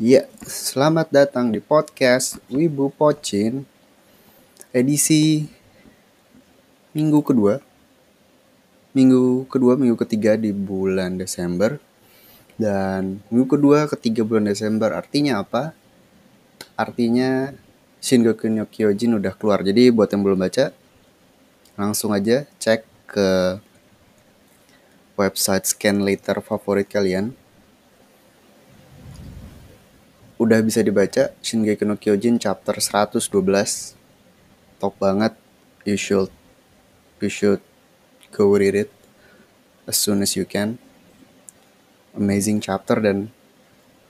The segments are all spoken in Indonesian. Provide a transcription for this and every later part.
Ya, selamat datang di podcast Wibu Pocin edisi minggu kedua. Minggu kedua, minggu ketiga di bulan Desember. Dan minggu kedua, ketiga bulan Desember artinya apa? Artinya Shingoku no Kyojin udah keluar. Jadi buat yang belum baca, langsung aja cek ke website scan later favorit kalian udah bisa dibaca Shingeki no Kyojin chapter 112 top banget. You should you should go read it as soon as you can. Amazing chapter dan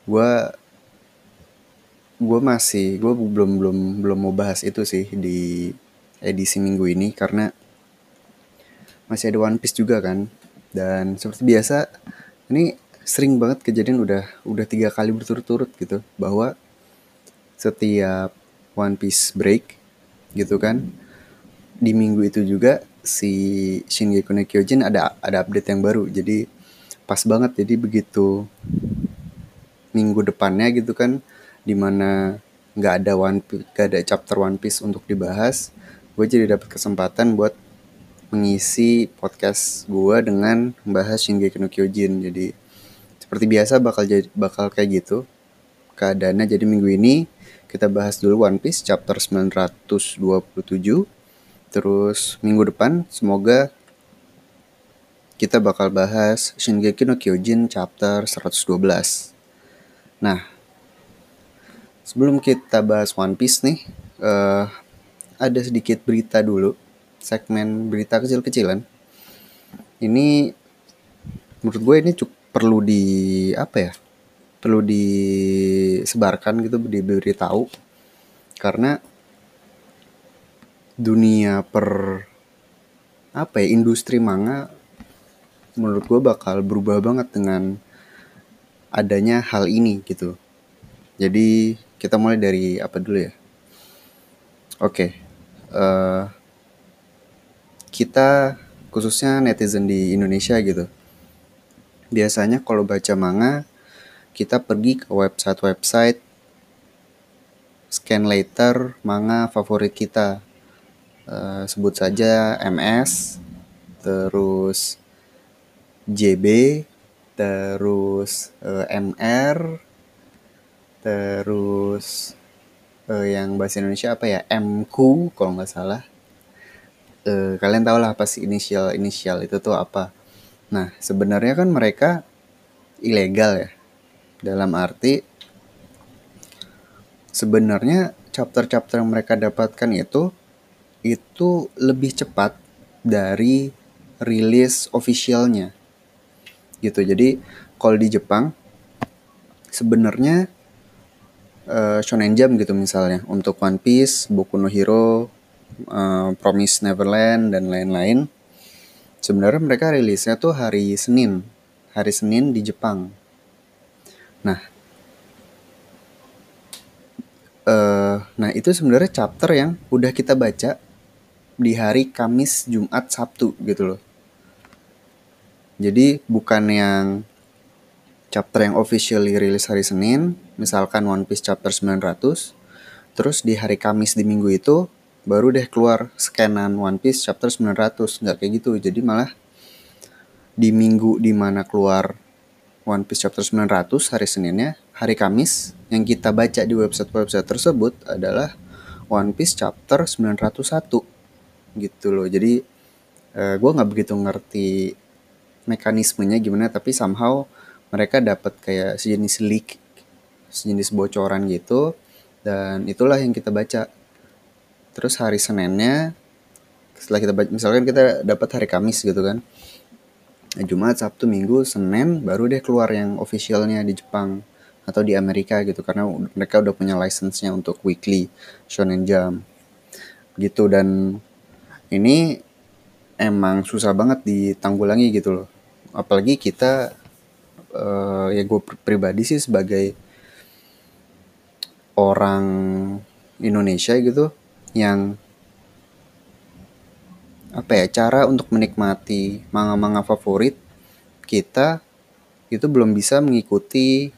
gue gue masih gue belum belum belum mau bahas itu sih di edisi minggu ini karena masih ada One Piece juga kan. Dan seperti biasa ini sering banget kejadian udah udah tiga kali berturut-turut gitu bahwa setiap One Piece break gitu kan di minggu itu juga si Shingeki no Kyojin ada ada update yang baru. Jadi pas banget jadi begitu minggu depannya gitu kan di mana nggak ada One Piece, gak ada chapter One Piece untuk dibahas gue jadi dapat kesempatan buat mengisi podcast gue dengan membahas Shingeki no Kyojin. Jadi seperti biasa bakal jadi bakal kayak gitu keadaannya. Jadi minggu ini kita bahas dulu One Piece chapter 927 terus minggu depan semoga kita bakal bahas Shingeki no Kyojin chapter 112 nah sebelum kita bahas One Piece nih uh, ada sedikit berita dulu segmen berita kecil-kecilan. Ini menurut gue ini cukup perlu di apa ya perlu disebarkan gitu diberitahu. Karena dunia per apa ya industri manga menurut gue bakal berubah banget dengan adanya hal ini gitu. Jadi kita mulai dari apa dulu ya? Oke okay. uh, eh, kita khususnya netizen di Indonesia gitu biasanya kalau baca manga kita pergi ke website-website scan later manga favorit kita. Uh, sebut saja MS terus JB terus uh, eh, MR terus uh, yang bahasa Indonesia apa ya? MQ kalau nggak salah. Uh, kalian tahu lah apa sih inisial inisial itu tuh apa Nah, sebenarnya kan mereka ilegal ya. Dalam arti sebenarnya chapter-chapter yang mereka dapatkan itu itu lebih cepat dari rilis officialnya. Gitu. Jadi kalau di Jepang sebenarnya uh, Shonen Jump gitu misalnya untuk One Piece, Boku no Hero, uh, Promise Neverland dan lain-lain sebenarnya mereka rilisnya tuh hari Senin. Hari Senin di Jepang. Nah uh, nah itu sebenarnya chapter yang udah kita baca di hari Kamis Jumat Sabtu gitu loh. Jadi bukan yang chapter yang officially rilis hari Senin misalkan One Piece chapter 900 terus di hari Kamis di minggu itu baru deh keluar scanan One Piece chapter 900 nggak kayak gitu jadi malah di minggu di mana keluar One Piece chapter 900 hari Seninnya hari Kamis yang kita baca di website-website tersebut adalah One Piece chapter 901 gitu loh. Jadi eh, gue nggak begitu ngerti mekanismenya gimana tapi somehow mereka dapat kayak sejenis leak sejenis bocoran gitu. Dan itulah yang kita baca terus hari Seninnya setelah kita misalkan kita dapat hari Kamis gitu kan. Nah, Jumat Sabtu Minggu Senin baru deh keluar yang officialnya di Jepang atau di Amerika gitu karena mereka udah punya license-nya untuk weekly Shonen Jump gitu. Dan ini emang susah banget ditanggulangi gitu loh. Apalagi kita uh, ya gue pribadi sih sebagai orang Indonesia gitu yang apa ya cara untuk menikmati manga-manga favorit kita itu belum bisa mengikuti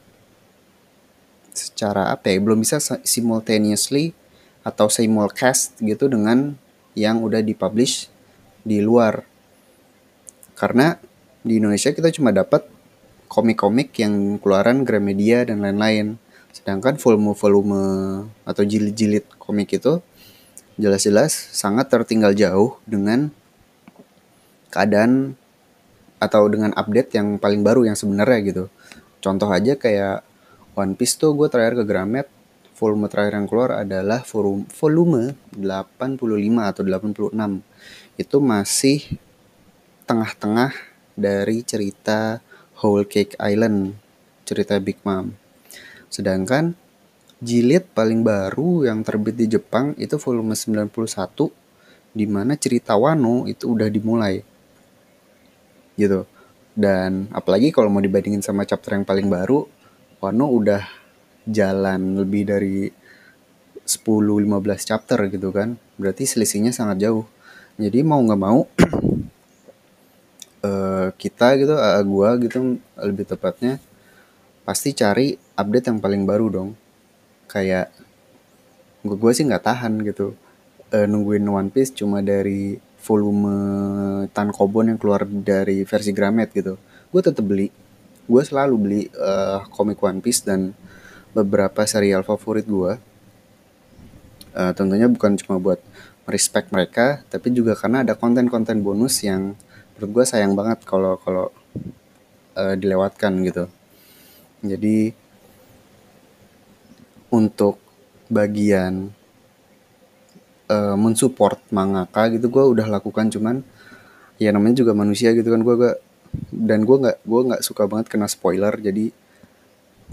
secara apa ya belum bisa simultaneously atau simulcast gitu dengan yang udah dipublish di luar. Karena di Indonesia kita cuma dapat komik-komik yang keluaran Gramedia dan lain-lain. Sedangkan volume-volume atau jilid-jilid komik itu jelas-jelas sangat tertinggal jauh dengan keadaan atau dengan update yang paling baru yang sebenarnya gitu. Contoh aja kayak One Piece tuh gue terakhir ke Gramet volume terakhir yang keluar adalah volume, volume 85 atau 86. Itu masih tengah-tengah dari cerita Whole Cake Island, cerita Big Mom. Sedangkan jilid paling baru yang terbit di Jepang itu volume 91 di mana cerita Wano itu udah dimulai. Gitu. Dan apalagi kalau mau dibandingin sama chapter yang paling baru, Wano udah jalan lebih dari 10-15 chapter gitu kan berarti selisihnya sangat jauh jadi mau nggak mau uh, kita gitu uh, gua gitu lebih tepatnya pasti cari update yang paling baru dong kayak gua, gua sih nggak tahan gitu. Uh, nungguin One Piece cuma dari volume Tankobon yang keluar dari versi Gramet gitu. Gue tetap beli. Gue selalu beli uh, komik One Piece dan beberapa serial favorit gue uh, tentunya bukan cuma buat respect mereka tapi juga karena ada konten-konten bonus yang menurut gue sayang banget kalau kalau uh, dilewatkan gitu. Jadi untuk bagian uh, mensupport mangaka gitu gue udah lakukan cuman ya namanya juga manusia gitu kan gue gak dan gue nggak gue nggak suka banget kena spoiler jadi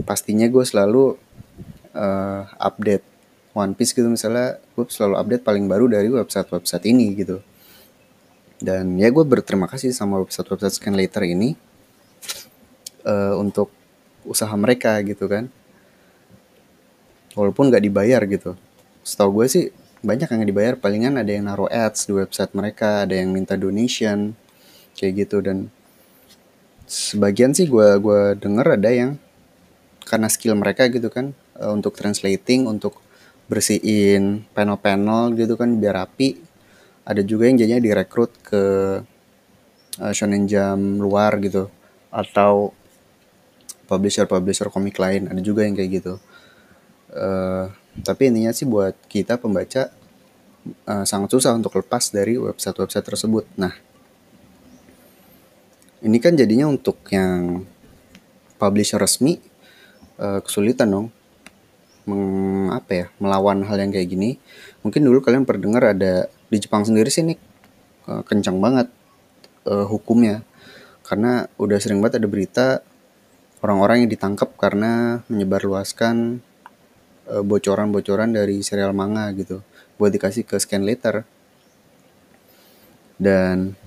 pastinya gue selalu uh, update One Piece gitu. Misalnya gue selalu update paling baru dari website-website ini gitu. Dan ya gue berterima kasih sama website-website scan later ini uh, untuk usaha mereka gitu kan walaupun nggak dibayar gitu. Setahu gue sih banyak yang dibayar. Palingan ada yang naruh ads di website mereka ada yang minta donation kayak gitu. Dan sebagian sih gue gua denger ada yang karena skill mereka gitu kan uh, untuk translating untuk bersihin panel-panel gitu kan biar rapi. Ada juga yang jadinya direkrut ke uh, shonen jam luar gitu atau publisher-publisher komik lain. Ada juga yang kayak gitu uh, tapi intinya sih buat kita pembaca uh, sangat susah untuk lepas dari website-website tersebut. Nah ini kan jadinya untuk yang publisher resmi uh, kesulitan dong. Meng, apa ya melawan hal yang kayak gini. Mungkin dulu kalian pernah dengar ada di Jepang sendiri sih nih uh, kencang banget uh, hukumnya. Karena udah sering banget ada berita orang-orang yang ditangkap karena menyebarluaskan bocoran-bocoran dari serial manga gitu. Buat dikasih ke scan later. Dan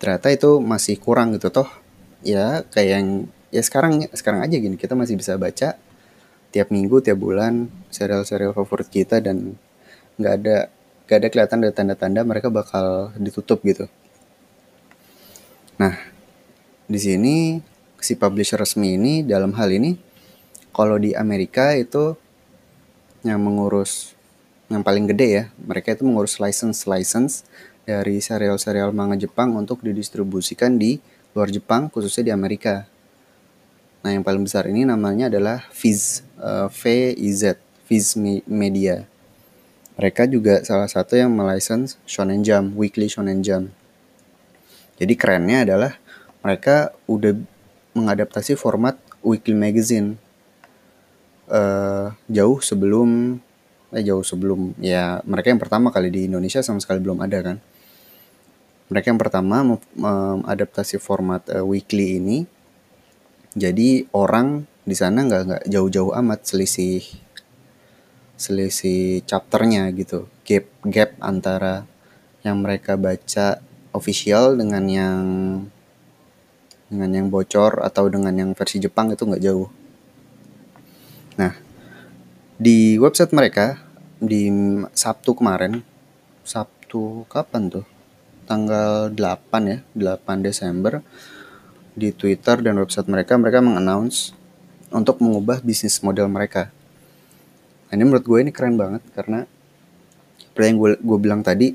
ternyata itu masih kurang gitu toh. Ya kayak yang ya sekarang sekarang aja gini kita masih bisa baca tiap minggu tiap bulan serial-serial favorit kita dan nggak ada nggak ada kelihatan ada tanda-tanda mereka bakal ditutup gitu. Nah di sini si publisher resmi ini dalam hal ini kalau di Amerika itu yang mengurus yang paling gede ya mereka itu mengurus license license dari serial-serial manga Jepang untuk didistribusikan di luar Jepang khususnya di Amerika Nah, yang paling besar ini namanya adalah Viz, uh, VIZ, Viz Media. Mereka juga salah satu yang melicense Shonen Jump, Weekly Shonen Jump. Jadi kerennya adalah mereka udah mengadaptasi format weekly magazine uh, jauh sebelum eh jauh sebelum ya mereka yang pertama kali di Indonesia sama sekali belum ada kan. Mereka yang pertama mengadaptasi format uh, weekly ini jadi orang di sana nggak nggak jauh-jauh amat selisih selisih chapternya gitu gap gap antara yang mereka baca official dengan yang dengan yang bocor atau dengan yang versi Jepang itu nggak jauh. Di website mereka di Sabtu kemarin, Sabtu kapan tuh? Tanggal 8 ya, 8 Desember di Twitter dan website mereka mereka mengannounce untuk mengubah bisnis model mereka. Nah, ini menurut gue ini keren banget karena seperti yang gue, gue bilang tadi,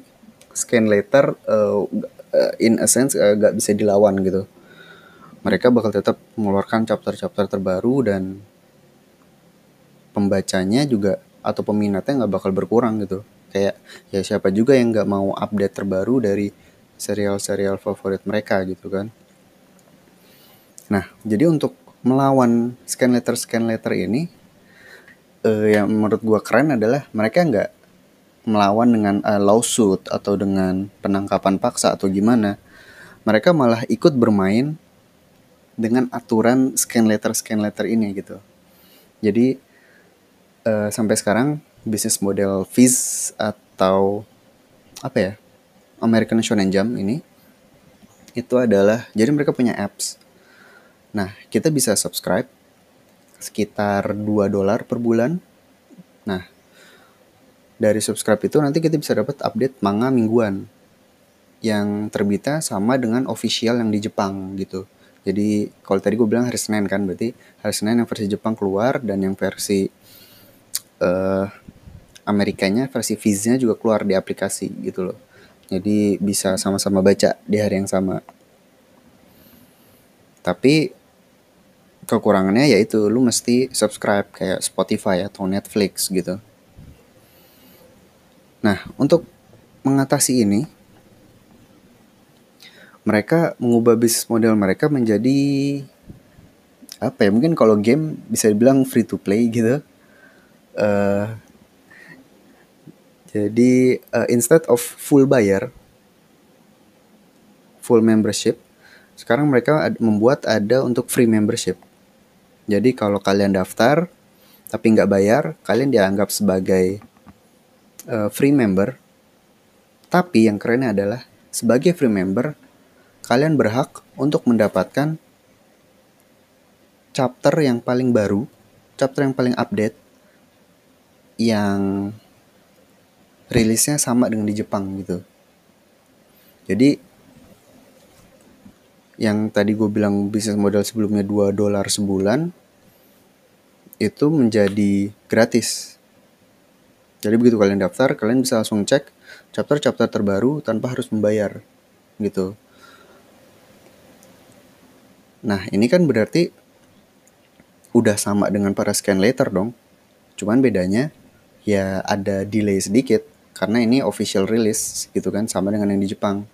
scan later uh, in a sense uh, gak bisa dilawan gitu. Mereka bakal tetap mengeluarkan chapter-chapter terbaru dan pembacanya juga atau peminatnya nggak bakal berkurang gitu. Kayak ya siapa juga yang nggak mau update terbaru dari serial-serial favorit mereka gitu kan. Nah, jadi untuk melawan scan letter scan letter ini uh, yang menurut gua keren adalah mereka nggak melawan dengan uh, lawsuit atau dengan penangkapan paksa atau gimana. Mereka malah ikut bermain dengan aturan scan letter scan letter ini gitu. Jadi uh, sampai sekarang bisnis model Viz atau apa ya American Shonen Jump ini itu adalah jadi mereka punya apps. Nah kita bisa subscribe sekitar 2 dolar per bulan. Nah, dari subscribe itu nanti kita bisa dapat update manga mingguan yang terbitnya sama dengan official yang di Jepang gitu. Jadi kalau tadi gue bilang hari Senin kan berarti hari Senin yang versi Jepang keluar dan yang versi uh, Amerikanya versi Viznya juga keluar di aplikasi gitu loh. Jadi bisa sama-sama baca di hari yang sama. Tapi kekurangannya yaitu lu mesti subscribe kayak Spotify atau Netflix gitu. Nah, untuk mengatasi ini, mereka mengubah bisnis model mereka menjadi apa ya? Mungkin kalau game bisa dibilang free to play gitu. Uh, jadi uh, instead of full bayar, full membership, sekarang mereka membuat ada untuk free membership. Jadi kalau kalian daftar tapi nggak bayar, kalian dianggap sebagai uh, free member. Tapi yang kerennya adalah sebagai free member, kalian berhak untuk mendapatkan chapter yang paling baru, chapter yang paling update, yang rilisnya sama dengan di Jepang gitu. Jadi yang tadi gue bilang bisnis model sebelumnya 2 dolar sebulan itu menjadi gratis. Jadi begitu kalian daftar, kalian bisa langsung cek chapter-chapter terbaru tanpa harus membayar gitu. Nah, ini kan berarti udah sama dengan para scan later dong. Cuman bedanya ya ada delay sedikit karena ini official release gitu kan sama dengan yang di Jepang.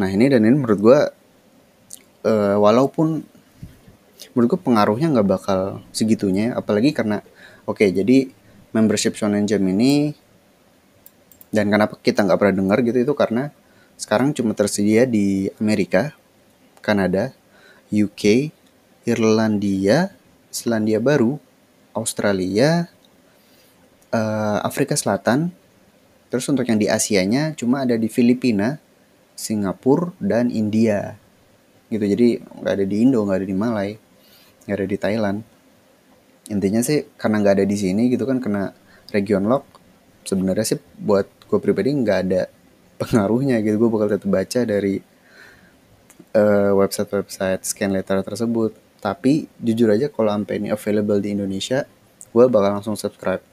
Nah, ini dan ini menurut gue uh, walaupun menurut gue pengaruhnya nggak bakal segitunya apalagi karena oke okay, jadi membership Shonen Jump ini dan kenapa kita nggak pernah dengar gitu itu karena sekarang cuma tersedia di Amerika, Kanada, UK, Irlandia, Selandia Baru, Australia, uh, Afrika Selatan. Terus untuk yang di Asianya cuma ada di Filipina, Singapura, dan India. Gitu jadi nggak ada di Indo nggak ada di Malai nggak ada di Thailand. Intinya sih karena nggak ada di sini gitu kan kena region lock sebenarnya sih buat gue pribadi nggak ada pengaruhnya gitu. Gue bakal tetap baca dari uh, website-website scan letter tersebut. Tapi jujur aja kalau sampai ini available di Indonesia gue bakal langsung subscribe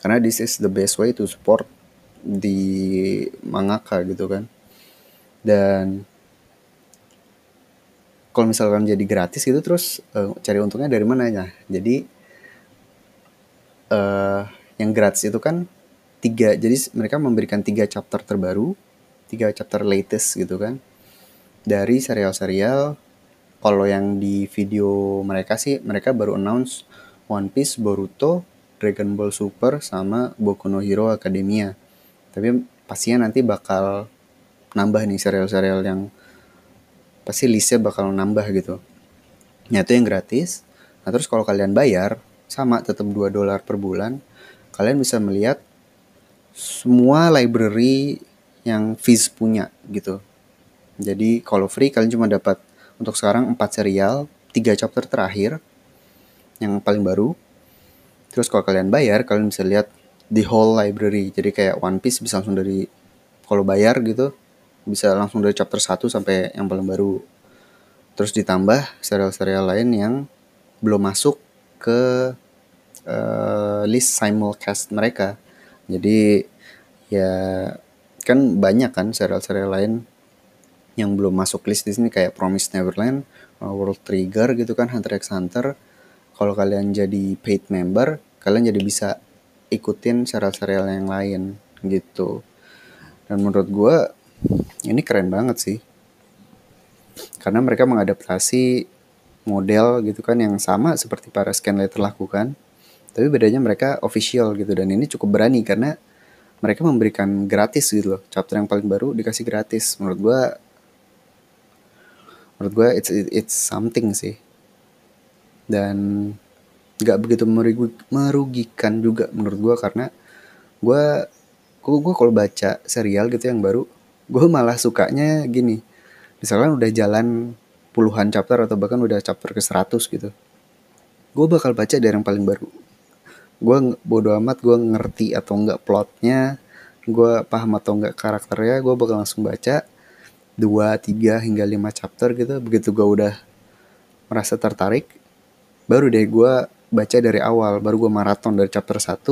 karena this is the best way to support di mangaka gitu kan. Dan kalau misalkan jadi gratis gitu terus uh, cari untungnya dari mana ya? Jadi uh, yang gratis itu kan tiga jadi mereka memberikan tiga chapter terbaru tiga chapter latest gitu kan. Dari serial-serial kalau yang di video mereka sih mereka baru announce One Piece, Boruto, Dragon Ball Super sama Boku no Hero Academia. Tapi pastinya nanti bakal nambah nih serial-serial yang pasti listnya bakal nambah gitu. Nah itu yang gratis. Nah terus kalau kalian bayar sama tetap 2 dolar per bulan kalian bisa melihat semua library yang Viz punya gitu. Jadi kalau free kalian cuma dapat untuk sekarang 4 serial 3 chapter terakhir yang paling baru terus kalau kalian bayar kalian bisa lihat the whole library. Jadi kayak One Piece bisa langsung dari kalau bayar gitu bisa langsung dari chapter 1 sampai yang paling baru. Terus ditambah serial-serial lain yang belum masuk ke uh, list simulcast mereka. Jadi ya kan banyak kan serial-serial lain yang belum masuk list di sini kayak Promise Neverland, uh, World Trigger gitu kan, Hunter x Hunter. Kalau kalian jadi paid member, kalian jadi bisa ikutin serial-serial yang lain gitu. Dan menurut gue ini keren banget sih. Karena mereka mengadaptasi model gitu kan yang sama seperti para scan letter lakukan tapi bedanya mereka official gitu. Dan ini cukup berani karena mereka memberikan gratis gitu loh. Chapter yang paling baru dikasih gratis. Menurut gua menurut gua it's it's something sih dan nggak begitu merugikan juga menurut gua karena gua gua, gua kalau baca serial gitu yang baru gue malah sukanya gini. Misalkan udah jalan puluhan chapter atau bahkan udah chapter ke 100 gitu gue bakal baca dari yang paling baru. Gue bodo amat gue ngerti atau enggak plotnya gue paham atau enggak karakternya gue bakal langsung baca 2, 3 hingga 5 chapter gitu. Begitu gue udah merasa tertarik baru deh gue baca dari awal baru gue maraton dari chapter 1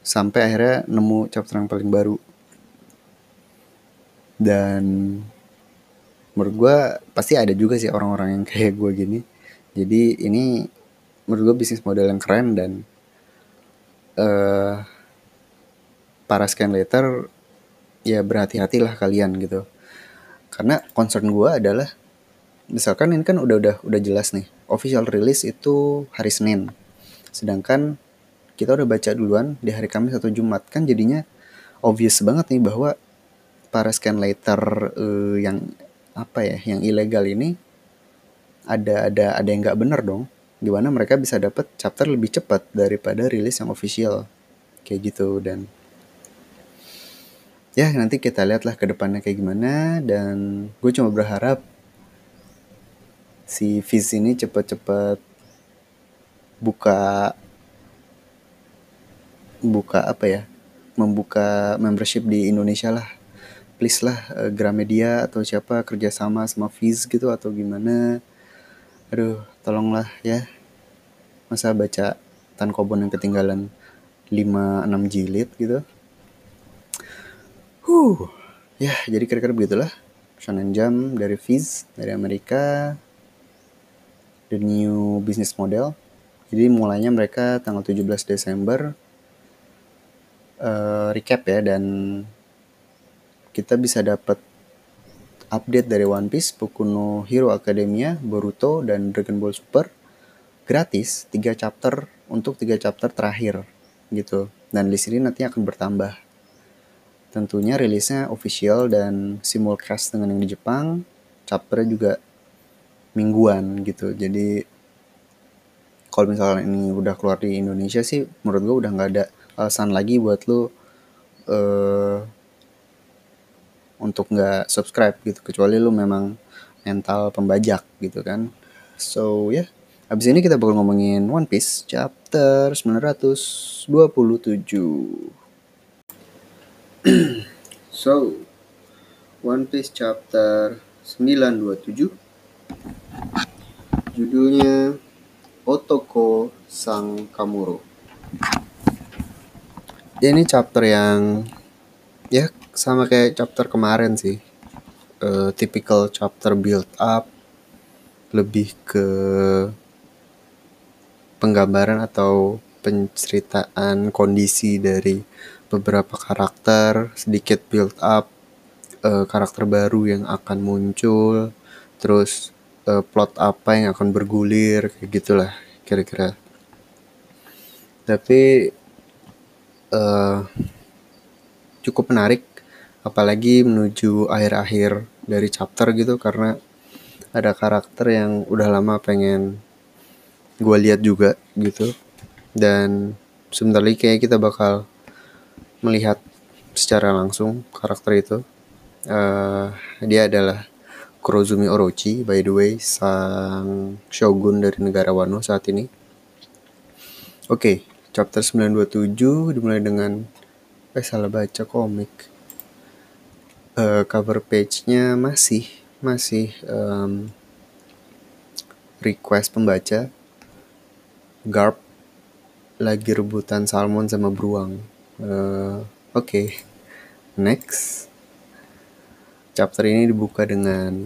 sampai akhirnya nemu chapter yang paling baru. Dan menurut gue pasti ada juga sih orang-orang yang kayak gue gini. Jadi ini menurut gue bisnis model yang keren dan uh, para scan later ya berhati-hatilah kalian gitu. Karena concern gue adalah misalkan ini kan udah udah udah jelas nih official release itu hari Senin. Sedangkan kita udah baca duluan di hari Kamis atau Jumat. Kan jadinya obvious banget nih bahwa para scan later uh, yang apa ya yang ilegal ini ada ada ada yang nggak bener dong. Gimana mereka bisa dapat chapter lebih cepat daripada rilis yang official. Kayak gitu dan ya nanti kita lihatlah ke depannya kayak gimana. Dan gue cuma berharap si Viz ini cepet-cepet buka buka apa ya membuka membership di Indonesia lah. Please lah uh, Gramedia atau siapa kerjasama sama Viz gitu atau gimana. Aduh tolonglah ya. Masa baca Tan Kobon yang ketinggalan 5-6 jilid gitu. Huh ya jadi kira-kira begitulah. Shonen Jump dari Viz dari Amerika the new business model jadi mulainya mereka tanggal 17 Desember uh, recap ya dan kita bisa dapat update dari One Piece, Boku Hero Academia, Boruto, dan Dragon Ball Super gratis 3 chapter untuk 3 chapter terakhir gitu. Dan list ini nanti akan bertambah. Tentunya rilisnya official dan simulcast dengan yang di Jepang, chapternya juga mingguan gitu. Jadi kalau misalnya ini udah keluar di Indonesia sih menurut gue udah nggak ada alasan lagi buat lo uh, untuk nggak subscribe gitu kecuali lu memang mental pembajak gitu kan so ya yeah. Abis ini kita bakal ngomongin One Piece chapter 927 So One Piece chapter 927 Judulnya Otoko Sang Kamuro. Ini chapter yang ya sama kayak chapter kemarin sih. Uh, typical chapter build up lebih ke penggambaran atau penceritaan kondisi dari beberapa karakter sedikit build up uh, karakter baru yang akan muncul terus uh, plot apa yang akan bergulir kayak gitulah kira-kira. Tapi uh, cukup menarik apalagi menuju akhir-akhir dari chapter gitu karena ada karakter yang udah lama pengen gue lihat juga gitu. Dan sebentar lagi kayak kita bakal melihat secara langsung karakter itu. Uh, dia adalah Kurozumi Orochi by the way sang shogun dari negara Wano saat ini oke okay, chapter 927 dimulai dengan eh salah baca komik uh, cover page-nya masih masih um, request pembaca Garp lagi rebutan salmon sama beruang. Uh, Oke, okay. next. Chapter ini dibuka dengan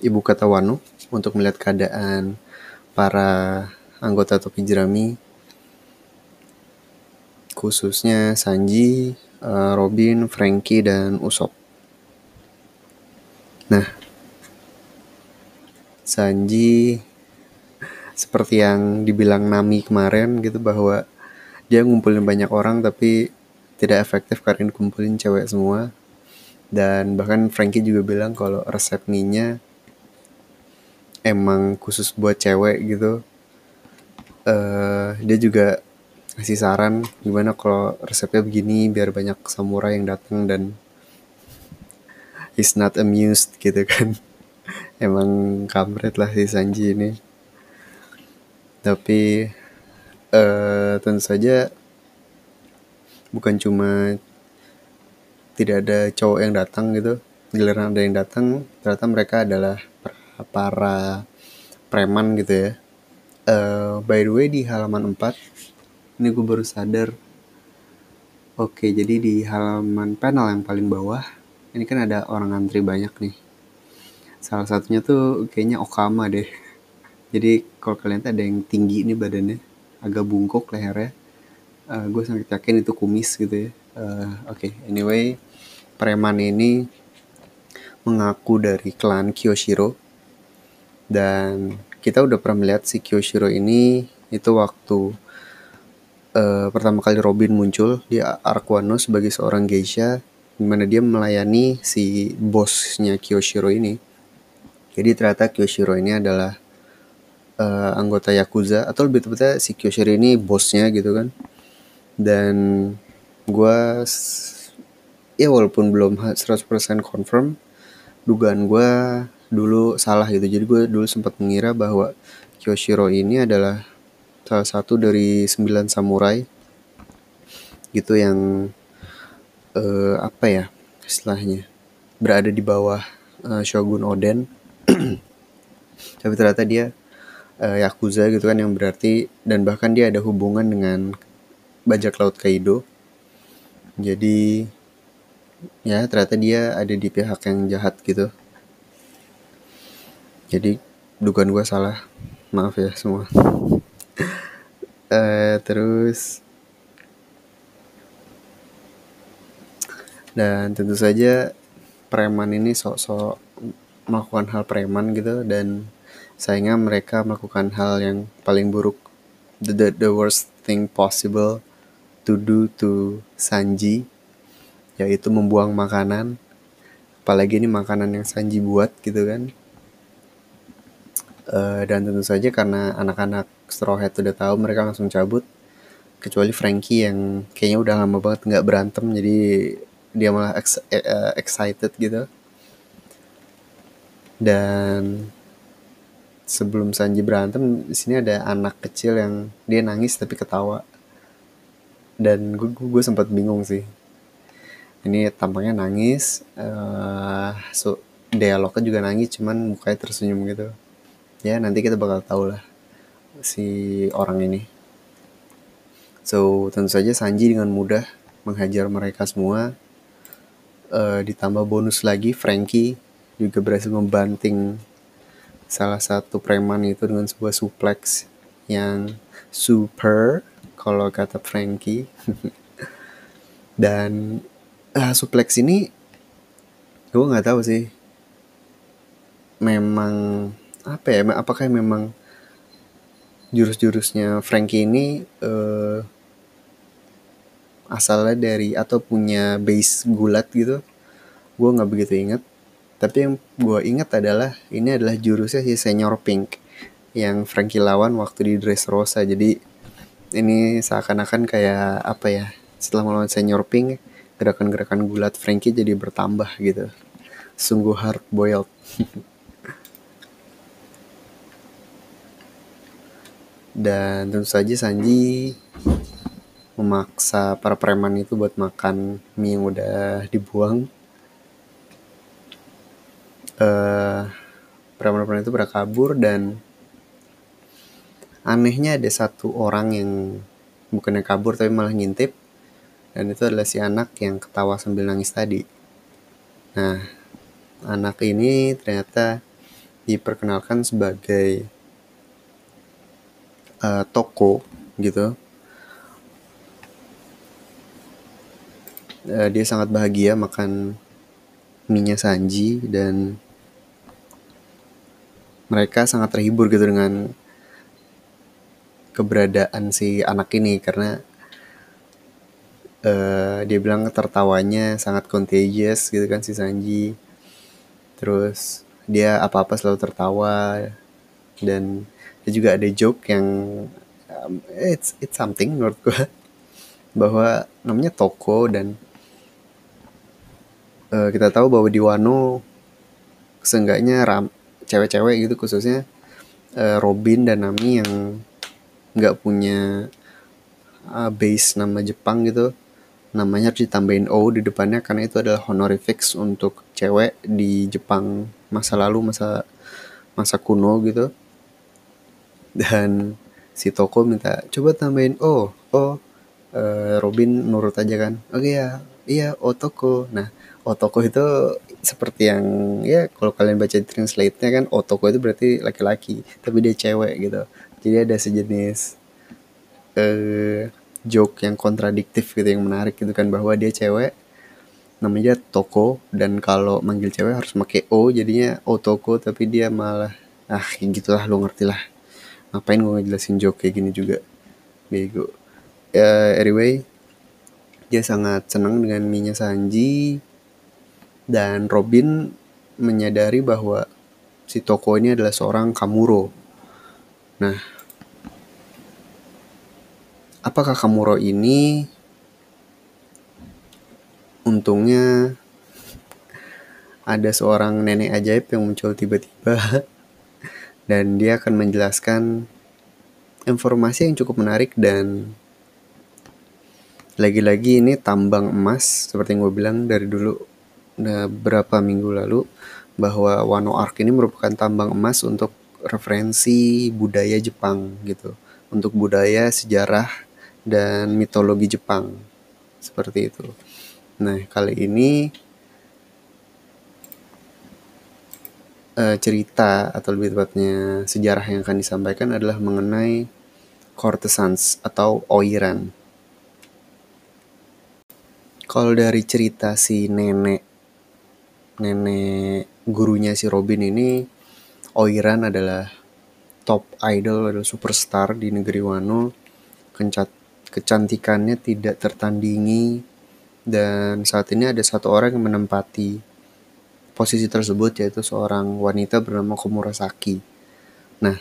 ibu kota Wano untuk melihat keadaan para anggota topi jerami khususnya Sanji, uh, Robin, Frankie, dan Usop. Nah, Sanji seperti yang dibilang Nami kemarin gitu bahwa dia ngumpulin banyak orang tapi tidak efektif karena dikumpulin cewek semua. Dan bahkan Frankie juga bilang kalau resep mie emang khusus buat cewek gitu. Uh, dia juga ngasih saran gimana kalau resepnya begini biar banyak samurai yang datang dan he's not amused gitu kan. Emang kampret lah si Sanji ini. Tapi uh, tentu saja bukan cuma tidak ada cowok yang datang gitu giliran ada yang datang ternyata mereka adalah para preman gitu ya. Uh, by the way di halaman 4 ini gue baru sadar. Oke jadi di halaman panel yang paling bawah ini kan ada orang antri banyak nih. Salah satunya tuh kayaknya Okama deh. Jadi kalau kalian ada yang tinggi nih badannya agak bungkuk lehernya uh, gue sangat yakin itu kumis gitu ya. Uh, oke okay. anyway preman ini mengaku dari klan Kyoshiro. Dan kita udah pernah melihat si Kyoshiro ini itu waktu uh, pertama kali Robin muncul di Arkwano sebagai seorang geisha di mana dia melayani si bosnya Kyoshiro ini. Jadi ternyata Kyoshiro ini adalah uh, anggota Yakuza atau lebih tepatnya si Kyoshiro ini bosnya gitu kan dan gue ya walaupun belum 100% confirm dugaan gue dulu salah gitu. Jadi gue dulu sempat mengira bahwa Kyoshiro ini adalah salah satu dari sembilan samurai gitu yang uh, apa ya istilahnya berada di bawah uh, Shogun Oden. Tapi ternyata dia uh, yakuza gitu kan yang berarti dan bahkan dia ada hubungan dengan bajak laut Kaido jadi ya ternyata dia ada di pihak yang jahat gitu. Jadi dugaan gue salah. Maaf ya semua. Uh, terus dan tentu saja preman ini sok-sok melakukan hal preman gitu dan sayangnya mereka melakukan hal yang paling buruk. The, the, the worst thing possible to do to Sanji yaitu membuang makanan. Apalagi ini makanan yang Sanji buat gitu kan. Uh, dan tentu saja karena anak-anak Straw Hat udah tahu mereka langsung cabut. Kecuali Frankie yang kayaknya udah lama banget nggak berantem jadi dia malah ex uh, excited gitu. Dan sebelum Sanji berantem di sini ada anak kecil yang dia nangis tapi ketawa dan gue gue sempat bingung sih. Ini tampangnya nangis uh, so dialognya juga nangis cuman mukanya tersenyum gitu. Ya nanti kita bakal tahu lah si orang ini. So tentu saja Sanji dengan mudah menghajar mereka semua. Uh, ditambah bonus lagi Frankie juga berhasil membanting salah satu preman itu dengan sebuah suplex yang super kalau kata Frankie. Dan uh, suplex ini gue nggak tahu sih. Memang apa ya apakah memang jurus-jurusnya Frankie ini uh, asalnya dari atau punya base gulat gitu? Gue nggak begitu inget tapi yang gue ingat adalah ini adalah jurusnya si Senior Pink yang Frankie lawan waktu di Dressrosa. Jadi ini seakan-akan kayak apa ya setelah melawan senior pink gerakan-gerakan gulat Frankie jadi bertambah gitu. Sungguh hard boiled. Dan tentu saja Sanji memaksa para preman itu buat makan mie yang udah dibuang. Uh, preman-preman itu berkabur dan anehnya ada satu orang yang bukannya kabur tapi malah ngintip. Dan itu adalah si anak yang ketawa sambil nangis tadi. Nah anak ini ternyata diperkenalkan sebagai uh, toko gitu. Uh, dia sangat bahagia makan minyak Sanji dan mereka sangat terhibur gitu dengan keberadaan si anak ini karena uh, dia bilang tertawanya sangat contagious gitu kan si Sanji. Terus dia apa-apa selalu tertawa dan dia juga ada joke yang um, it's it's something menurut gue bahwa namanya toko dan uh, kita tahu bahwa di Wano seenggaknya ram cewek-cewek gitu khususnya uh, Robin dan Nami yang nggak punya uh, base nama Jepang gitu namanya harus ditambahin O di depannya karena itu adalah honorifics untuk cewek di Jepang masa lalu masa masa kuno gitu. Dan si toko minta coba tambahin O O uh, Robin nurut aja kan? Oke ya. Iya O toko. Nah O toko itu seperti yang ya kalau kalian baca translate-nya kan Otoko itu berarti laki-laki tapi dia cewek gitu jadi ada sejenis uh, joke yang kontradiktif gitu yang menarik gitu kan bahwa dia cewek namanya Toko dan kalau manggil cewek harus pakai O jadinya Otoko tapi dia malah ah gitulah lo ngerti lah ngapain gue ngejelasin joke kayak gini juga? Bego. Uh, anyway dia sangat senang dengan Minya Sanji dan Robin menyadari bahwa si Toko ini adalah seorang Kamuro. Nah, apakah Kamuro ini? Untungnya ada seorang nenek ajaib yang muncul tiba-tiba. Dan dia akan menjelaskan informasi yang cukup menarik dan lagi-lagi ini tambang emas seperti yang gue bilang dari dulu beberapa minggu lalu bahwa Wano Arc ini merupakan tambang emas untuk referensi budaya Jepang gitu, untuk budaya, sejarah dan mitologi Jepang seperti itu. Nah kali ini uh, cerita atau lebih tepatnya sejarah yang akan disampaikan adalah mengenai courtesans atau oiran. Kalau dari cerita si nenek nenek gurunya si Robin ini Oiran adalah top idol adalah superstar di negeri Wano Kencat, kecantikannya tidak tertandingi dan saat ini ada satu orang yang menempati posisi tersebut yaitu seorang wanita bernama Komurasaki. Nah,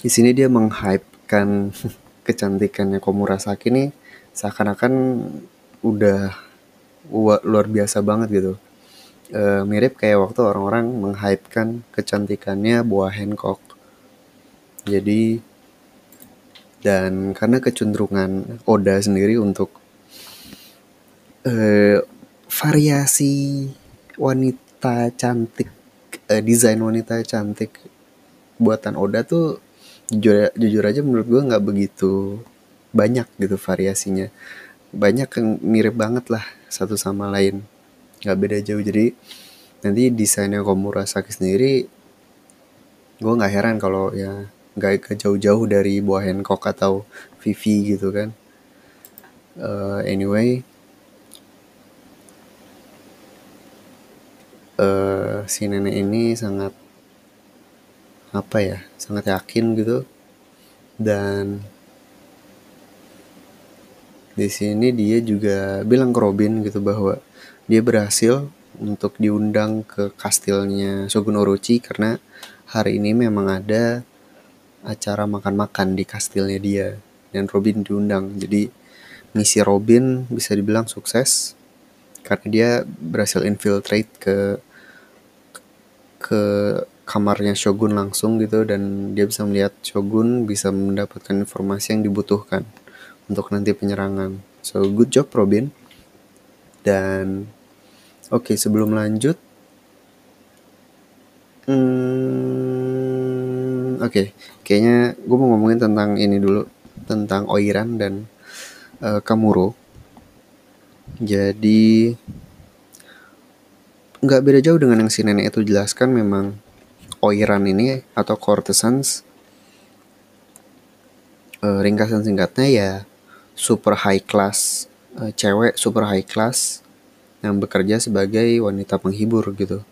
di sini dia menghypekan kecantikannya Komurasaki nih seakan-akan udah luar biasa banget gitu uh, mirip kayak waktu orang-orang menghypekan kecantikannya buah Hancock. Jadi dan karena kecenderungan Oda sendiri untuk uh, variasi wanita cantik, uh, desain wanita cantik buatan Oda tuh jujur, jujur aja menurut gue nggak begitu banyak gitu variasinya. Banyak yang mirip banget lah satu sama lain. Nggak beda jauh. Jadi nanti desainnya Komurasaki sendiri gue nggak heran kalau ya nggak jauh-jauh dari buah Hancock atau Vivi gitu kan. Uh, anyway uh, si nenek ini sangat apa ya sangat yakin gitu. Dan di sini dia juga bilang ke Robin gitu bahwa dia berhasil untuk diundang ke kastilnya Shogun Orochi karena hari ini memang ada acara makan-makan di kastilnya dia dan Robin diundang. Jadi misi Robin bisa dibilang sukses karena dia berhasil infiltrate ke ke kamarnya Shogun langsung gitu dan dia bisa melihat Shogun bisa mendapatkan informasi yang dibutuhkan untuk nanti penyerangan. So good job Robin. Dan Oke, sebelum lanjut, hmm, oke okay, kayaknya gue mau ngomongin tentang ini dulu tentang Oiran dan uh, Kamuro. Jadi nggak beda jauh dengan yang si nenek itu jelaskan memang Oiran ini atau courtesans uh, ringkasan singkatnya ya super high class uh, cewek super high class yang bekerja sebagai wanita penghibur gitu.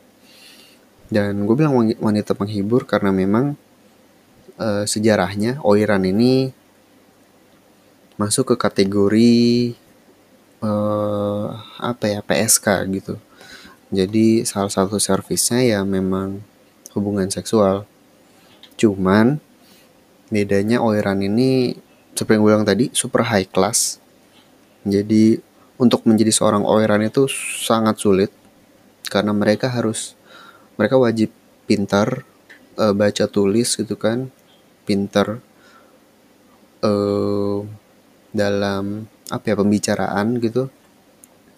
Dan gue bilang wanita penghibur karena memang uh, sejarahnya Oiran ini masuk ke kategori uh, apa ya PSK gitu. Jadi salah satu servisnya ya memang hubungan seksual. Cuman bedanya Oiran ini seperti yang gue bilang tadi super high class. Jadi untuk menjadi seorang Oiran itu sangat sulit karena mereka harus mereka wajib pintar uh, baca tulis gitu kan pinter uh, dalam apa ya pembicaraan gitu.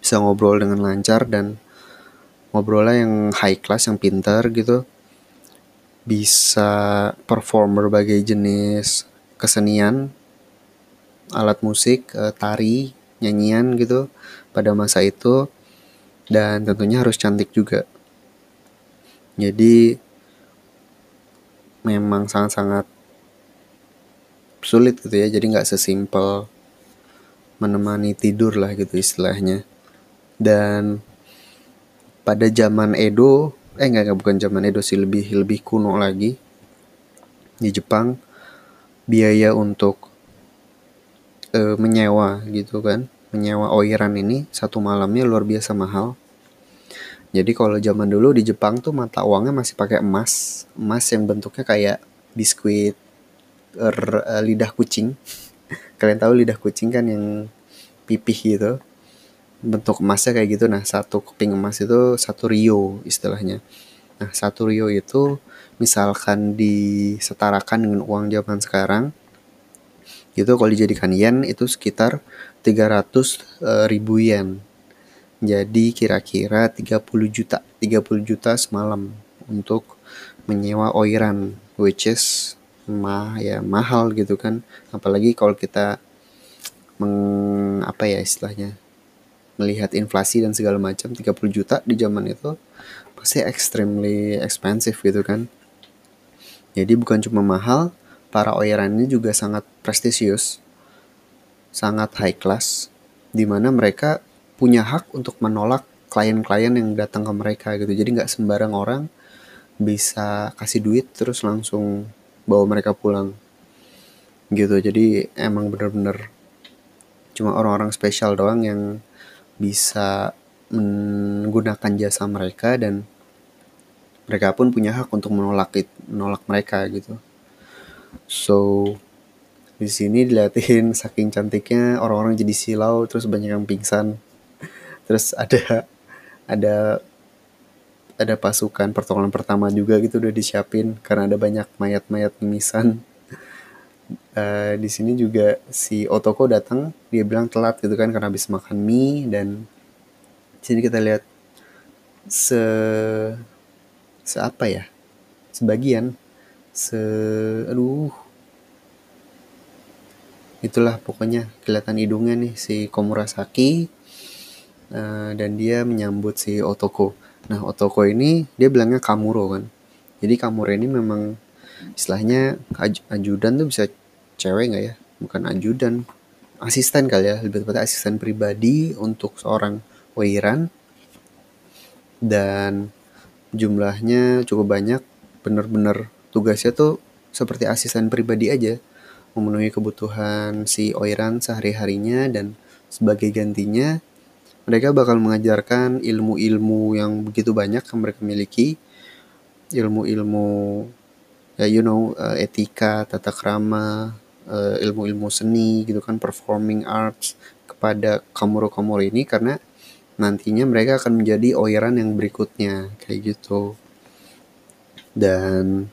Bisa ngobrol dengan lancar dan ngobrolnya yang high class yang pintar gitu. Bisa perform berbagai jenis kesenian alat musik uh, tari nyanyian gitu pada masa itu. Dan tentunya harus cantik juga. Jadi memang sangat-sangat sulit gitu ya jadi nggak sesimpel menemani tidur lah gitu istilahnya. Dan pada zaman Edo eh enggak, enggak bukan zaman Edo sih lebih lebih kuno lagi di Jepang biaya untuk uh, menyewa gitu kan menyewa oiran ini satu malamnya luar biasa mahal. Jadi kalau zaman dulu di Jepang tuh mata uangnya masih pakai emas emas yang bentuknya kayak biskuit er, uh, lidah kucing. Kalian tahu lidah kucing kan yang pipih gitu. Bentuk emasnya kayak gitu. Nah, satu keping emas itu satu rio istilahnya. Nah, satu rio itu misalkan disetarakan dengan uang zaman sekarang itu kalau dijadikan yen itu sekitar 300 uh, eh, ribu yen. Jadi kira-kira 30 juta, 30 juta semalam untuk menyewa oiran which is mah ya mahal gitu kan. Apalagi kalau kita meng apa ya istilahnya melihat inflasi dan segala macam 30 juta di zaman itu pasti extremely expensive gitu kan. Jadi bukan cuma mahal para oyeran ini juga sangat prestisius sangat high class di mana mereka punya hak untuk menolak klien-klien yang datang ke mereka gitu. Jadi nggak sembarang orang bisa kasih duit terus langsung bawa mereka pulang. Gitu jadi emang bener-bener cuma orang-orang spesial doang yang bisa menggunakan jasa mereka dan mereka pun punya hak untuk menolak it, menolak mereka gitu. So di sini diliatin saking cantiknya orang-orang jadi silau terus banyak yang pingsan. Terus ada ada ada pasukan pertolongan pertama juga gitu udah disiapin karena ada banyak mayat-mayat mimisan. Uh, di sini juga si Otoko datang, dia bilang telat gitu kan karena habis makan mie dan sini kita lihat se se apa ya? Sebagian se aduh itulah pokoknya kelihatan hidungnya nih si Komurasaki uh, dan dia menyambut si Otoko Nah, Otoko ini dia bilangnya Kamuro kan. Jadi Kamuro ini memang istilahnya aj ajudan tuh bisa cewek nggak ya? Bukan ajudan, asisten kali ya, lebih tepatnya asisten pribadi untuk seorang Weiran. Dan jumlahnya cukup banyak, bener-bener tugasnya tuh seperti asisten pribadi aja, memenuhi kebutuhan si Oiran sehari-harinya dan sebagai gantinya mereka bakal mengajarkan ilmu-ilmu yang begitu banyak yang mereka miliki. Ilmu-ilmu ya you know uh, etika tata krama uh, ilmu-ilmu seni gitu kan performing arts kepada kamuro-kamuro ini karena nantinya mereka akan menjadi oyeran yang berikutnya kayak gitu. Dan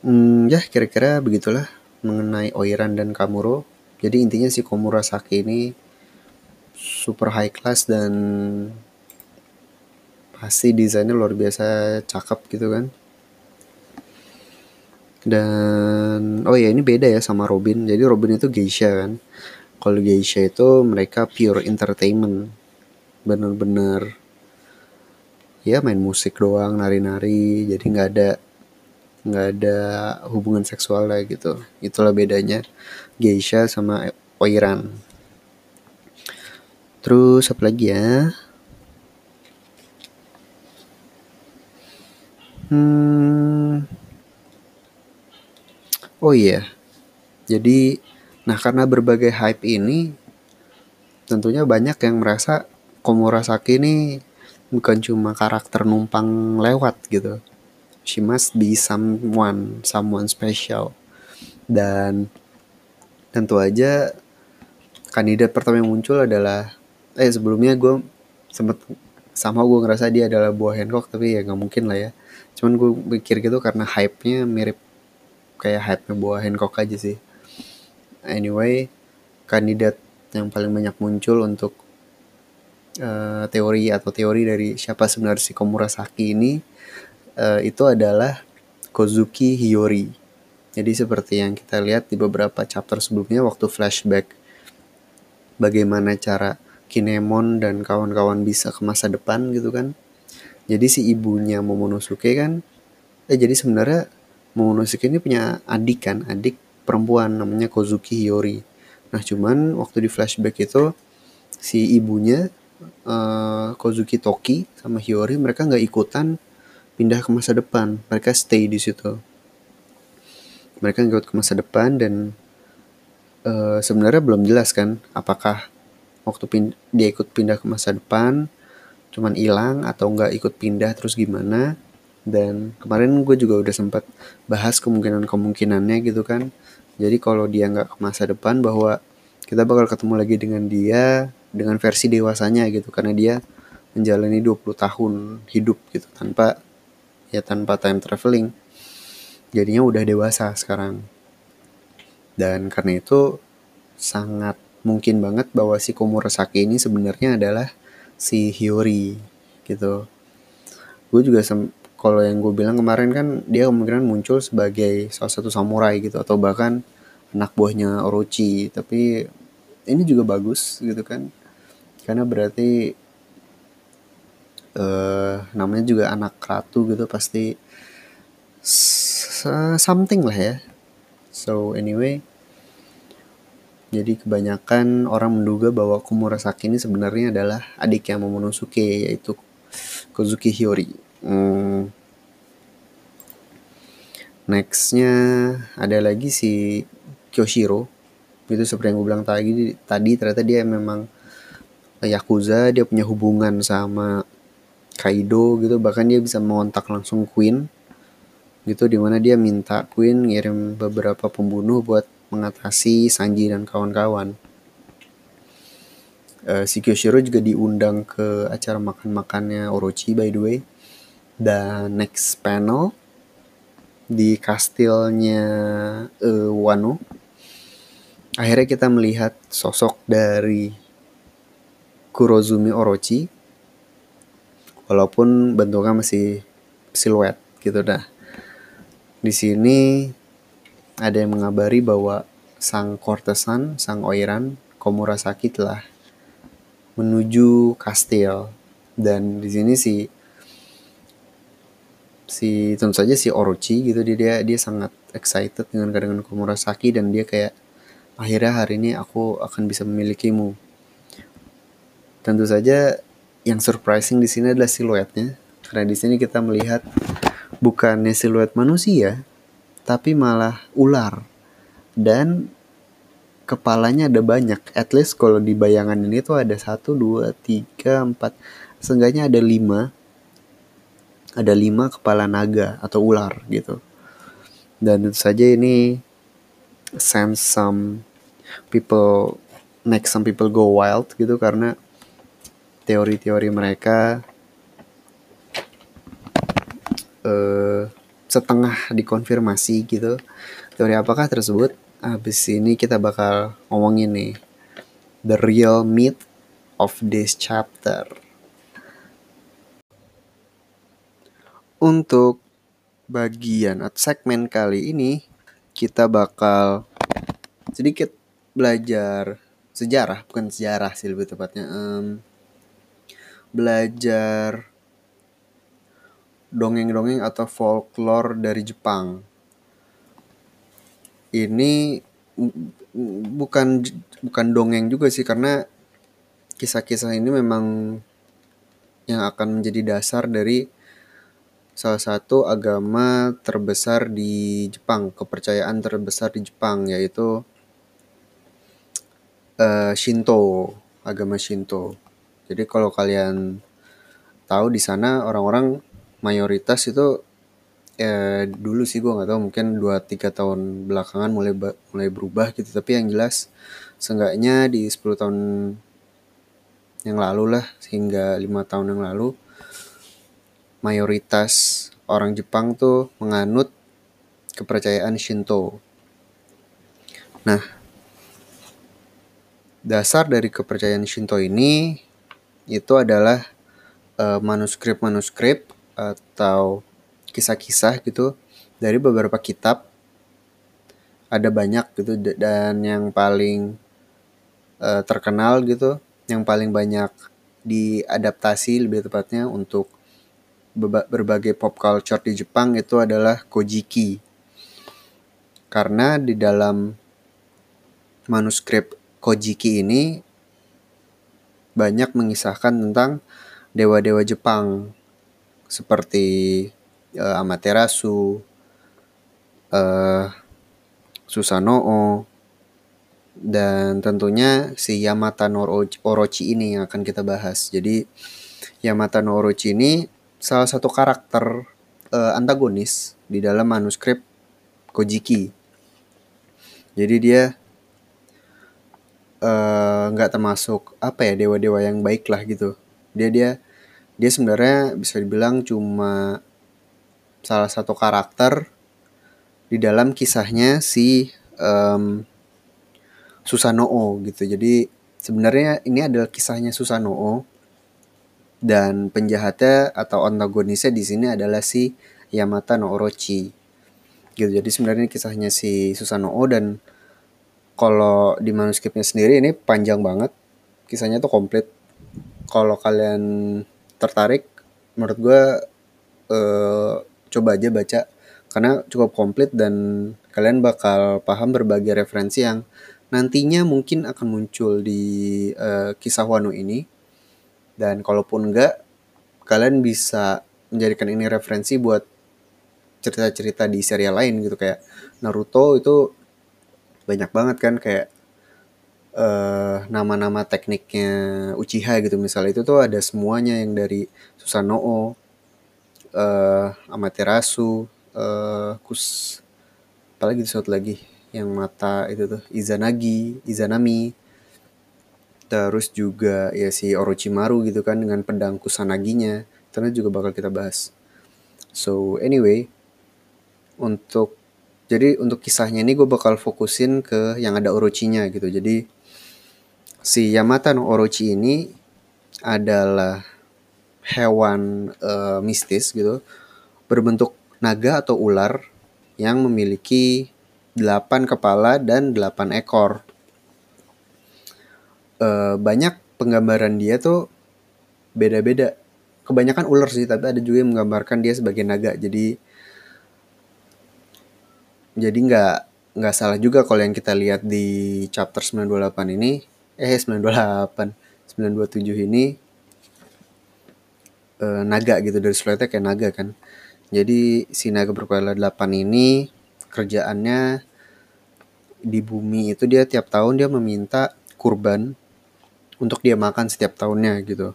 hmm, ya kira-kira begitulah mengenai oyeran dan kamuro. Jadi intinya si Komurasaki ini super high class dan pasti desainnya luar biasa cakep gitu kan. Dan oh ya ini beda ya sama Robin. Jadi Robin itu geisha kan. Kalau geisha itu mereka pure entertainment. Bener-bener ya main musik doang nari-nari. Jadi nggak ada nggak ada hubungan seksual lah gitu. Itulah bedanya geisha sama oiran terus apa lagi ya? Hmm. Oh iya. Jadi nah karena berbagai hype ini tentunya banyak yang merasa Komurasaki ini bukan cuma karakter numpang lewat gitu. She must be someone someone special. Dan tentu aja kandidat pertama yang muncul adalah eh sebelumnya gue sempet sama gue ngerasa dia adalah buah Hancock tapi ya nggak mungkin lah ya cuman gue pikir gitu karena hype-nya mirip kayak hype-nya buah Hancock aja sih anyway kandidat yang paling banyak muncul untuk uh, teori atau teori dari siapa sebenarnya si Komurasaki ini uh, itu adalah Kozuki Hiyori. Jadi seperti yang kita lihat di beberapa chapter sebelumnya waktu flashback bagaimana cara Kinemon dan kawan-kawan bisa ke masa depan gitu kan. Jadi si ibunya Momonosuke kan eh jadi sebenarnya Momonosuke ini punya adik kan, adik perempuan namanya Kozuki Hiyori. Nah cuman waktu di flashback itu si ibunya uh, Kozuki Toki sama Hiyori mereka nggak ikutan pindah ke masa depan mereka stay di situ mereka ngikut ke masa depan dan uh, sebenarnya belum jelas kan apakah waktu pin dia ikut pindah ke masa depan cuman hilang atau nggak ikut pindah terus gimana. Dan kemarin gue juga udah sempat bahas kemungkinan kemungkinannya gitu kan. Jadi kalau dia nggak ke masa depan bahwa kita bakal ketemu lagi dengan dia dengan versi dewasanya gitu. Karena dia menjalani 20 tahun hidup gitu tanpa ya tanpa time traveling. Jadinya udah dewasa sekarang. Dan karena itu sangat mungkin banget bahwa si Komurasaki ini sebenarnya adalah si Hiyori gitu. Gue juga kalau yang gue bilang kemarin kan dia kemungkinan muncul sebagai salah satu samurai gitu atau bahkan anak buahnya Orochi. Tapi ini juga bagus gitu kan karena berarti uh, namanya juga anak ratu gitu pasti something lah ya. So anyway jadi kebanyakan orang menduga bahwa Komurasaki ini sebenarnya adalah adiknya Momonosuke yaitu Kozuki Hiyori. Hmm. Nextnya ada lagi si Kyoshiro. Itu seperti yang gue bilang tadi, tadi ternyata dia memang Yakuza, dia punya hubungan sama Kaido gitu bahkan dia bisa mengontak langsung Queen gitu di mana dia minta Queen ngirim beberapa pembunuh buat mengatasi Sanji dan kawan-kawan. Uh, si Kyoshiro juga diundang ke acara makan-makannya Orochi by the way. Dan next panel di kastilnya uh, Wano. Akhirnya kita melihat sosok dari Kurozumi Orochi. Walaupun bentuknya masih siluet gitu dah. Di sini ada yang mengabari bahwa sang kortesan, sang oiran Komurasaki telah menuju kastil dan di sini si si tentu saja si Orochi gitu dia dia, dia sangat excited dengan kedatangan Komurasaki dan dia kayak akhirnya hari ini aku akan bisa memilikimu. Tentu saja yang surprising di sini adalah siluetnya karena di sini kita melihat bukannya siluet manusia tapi malah ular. Dan kepalanya ada banyak. At least kalau di bayangan ini tuh ada satu dua tiga empat. Seenggaknya ada lima. Ada lima kepala naga atau ular gitu. Dan tentu saja ini sense some people make some people go wild gitu karena teori-teori mereka uh, setengah dikonfirmasi gitu. Teori apakah tersebut? Habis ini kita bakal ngomongin nih the real myth of this chapter. Untuk bagian atau segmen kali ini kita bakal sedikit belajar sejarah, bukan sejarah sih lebih tepatnya. Um, belajar dongeng-dongeng atau folklore dari Jepang. Ini bukan bukan dongeng juga sih karena kisah-kisah ini memang yang akan menjadi dasar dari salah satu agama terbesar di Jepang, kepercayaan terbesar di Jepang yaitu uh, Shinto, agama Shinto. Jadi kalau kalian tahu di sana orang-orang mayoritas itu ya dulu sih gue nggak tahu mungkin 2-3 tahun belakangan mulai mulai berubah gitu tapi yang jelas seenggaknya di 10 tahun yang lalu lah hingga lima tahun yang lalu mayoritas orang Jepang tuh menganut kepercayaan Shinto. Nah, dasar dari kepercayaan Shinto ini itu adalah eh, manuskrip-manuskrip uh, atau kisah-kisah gitu dari beberapa kitab ada banyak gitu dan yang paling uh, terkenal gitu yang paling banyak diadaptasi lebih tepatnya untuk berbagai pop culture di Jepang itu adalah Kojiki. Karena di dalam manuskrip Kojiki ini banyak mengisahkan tentang dewa-dewa Jepang seperti uh, Amaterasu, uh, Susanoo, dan tentunya si Yamata no Orochi ini yang akan kita bahas. Jadi Yamata no Orochi ini salah satu karakter uh, antagonis di dalam manuskrip Kojiki. Jadi dia nggak uh, termasuk apa ya dewa-dewa yang baik lah gitu. Dia dia dia sebenarnya bisa dibilang cuma salah satu karakter di dalam kisahnya si um, Susanoo gitu. Jadi sebenarnya ini adalah kisahnya Susanoo dan penjahatnya atau antagonisnya di sini adalah si Yamata no Orochi. Gitu. Jadi sebenarnya kisahnya si Susanoo dan kalau di manuskripnya sendiri ini panjang banget. Kisahnya tuh komplit. Kalau kalian tertarik menurut gue uh, coba aja baca. Karena cukup komplit dan kalian bakal paham berbagai referensi yang nantinya mungkin akan muncul di uh, kisah Wano ini. Dan kalaupun enggak kalian bisa menjadikan ini referensi buat cerita-cerita di serial lain gitu. Kayak Naruto itu banyak banget kan kayak eh, nama-nama tekniknya Uchiha gitu misalnya itu tuh ada semuanya yang dari Susanoo, uh, Amaterasu, uh, Kus, apalagi satu lagi yang mata itu tuh Izanagi, Izanami, terus juga ya si Orochimaru gitu kan dengan pedang Kusanaginya, terus juga bakal kita bahas. So anyway, untuk jadi untuk kisahnya ini gue bakal fokusin ke yang ada Orochinya gitu. Jadi si Yamata no Orochi ini adalah hewan uh, mistis gitu berbentuk naga atau ular yang memiliki delapan kepala dan delapan ekor. Uh, banyak penggambaran dia tuh beda-beda. Kebanyakan ular sih, tapi ada juga yang menggambarkan dia sebagai naga. Jadi jadi nggak nggak salah juga kalau yang kita lihat di chapter 928 ini eh 928 927 ini uh, naga gitu dari siluetnya kayak naga kan. Jadi si naga berkepala 8 ini kerjaannya di bumi itu dia tiap tahun dia meminta kurban untuk dia makan setiap tahunnya gitu.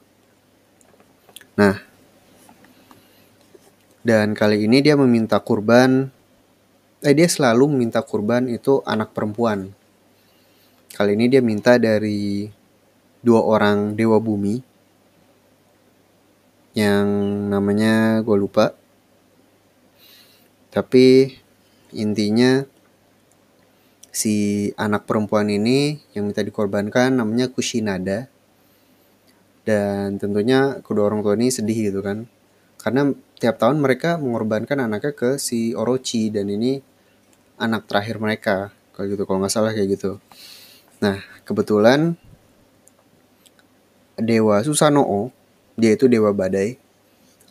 Nah dan kali ini dia meminta kurban eh dia selalu meminta kurban itu anak perempuan Kali ini dia minta dari dua orang dewa bumi yang namanya gue lupa. Tapi intinya si anak perempuan ini yang minta dikorbankan namanya Kushinada. Dan tentunya kedua orang tua ini sedih gitu kan. karena tiap tahun mereka mengorbankan anaknya ke si Orochi dan ini anak terakhir mereka kalau gitu kalau nggak salah kayak gitu nah kebetulan dewa Susanoo dia itu dewa badai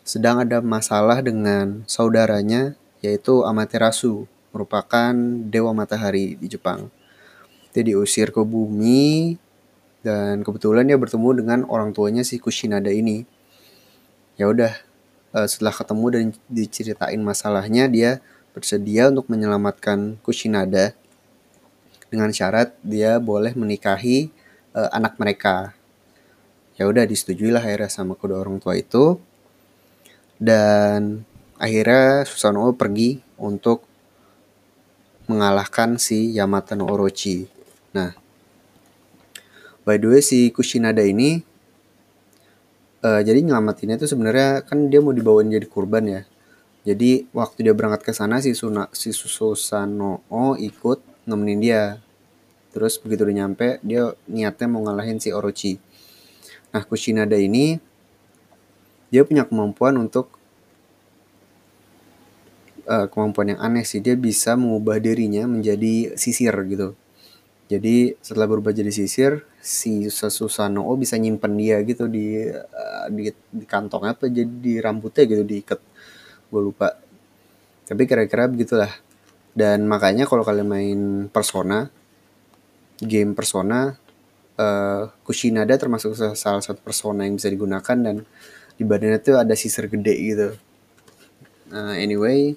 sedang ada masalah dengan saudaranya yaitu Amaterasu merupakan dewa matahari di Jepang. Dia diusir ke bumi dan kebetulan dia bertemu dengan orang tuanya si Kushinada ini. Ya udah eh, setelah ketemu dan diceritain masalahnya dia bersedia untuk menyelamatkan Kushinada dengan syarat dia boleh menikahi uh, anak mereka. Ya udah disetujui lah akhirnya sama kedua orang tua itu. Dan akhirnya Susanoo pergi untuk mengalahkan si Yamata no Orochi. Nah, by the way si Kushinada ini uh, jadi nyelamatinnya itu sebenarnya kan dia mau dibawain jadi kurban ya. Jadi waktu dia berangkat ke sana si Suna, si Susanoo ikut nemenin dia. Terus begitu udah nyampe dia niatnya mau ngalahin si Orochi. Nah Kushinada ini dia punya kemampuan untuk uh, kemampuan yang aneh sih dia bisa mengubah dirinya menjadi sisir gitu. Jadi setelah berubah jadi sisir, si Susanoo bisa nyimpen dia gitu di uh, di, di kantong apa jadi di rambutnya gitu diikat gue lupa tapi kira-kira begitulah dan makanya kalau kalian main Persona game Persona uh, Kushinada termasuk salah satu persona yang bisa digunakan dan di badannya tuh ada sisir gede gitu. Uh, anyway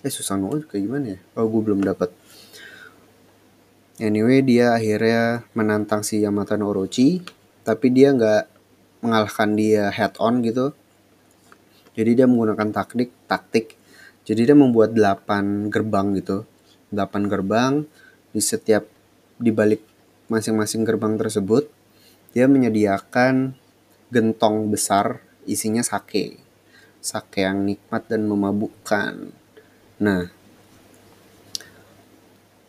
eh susah banget kayak gimana ya? Oh gue belum dapat anyway dia akhirnya menantang si Yamata no Orochi tapi dia nggak mengalahkan dia head on gitu. Jadi dia menggunakan taktik taktik. Jadi dia membuat 8 gerbang gitu. 8 gerbang di setiap di balik masing-masing gerbang tersebut dia menyediakan gentong besar isinya sake. Sake yang nikmat dan memabukkan. Nah,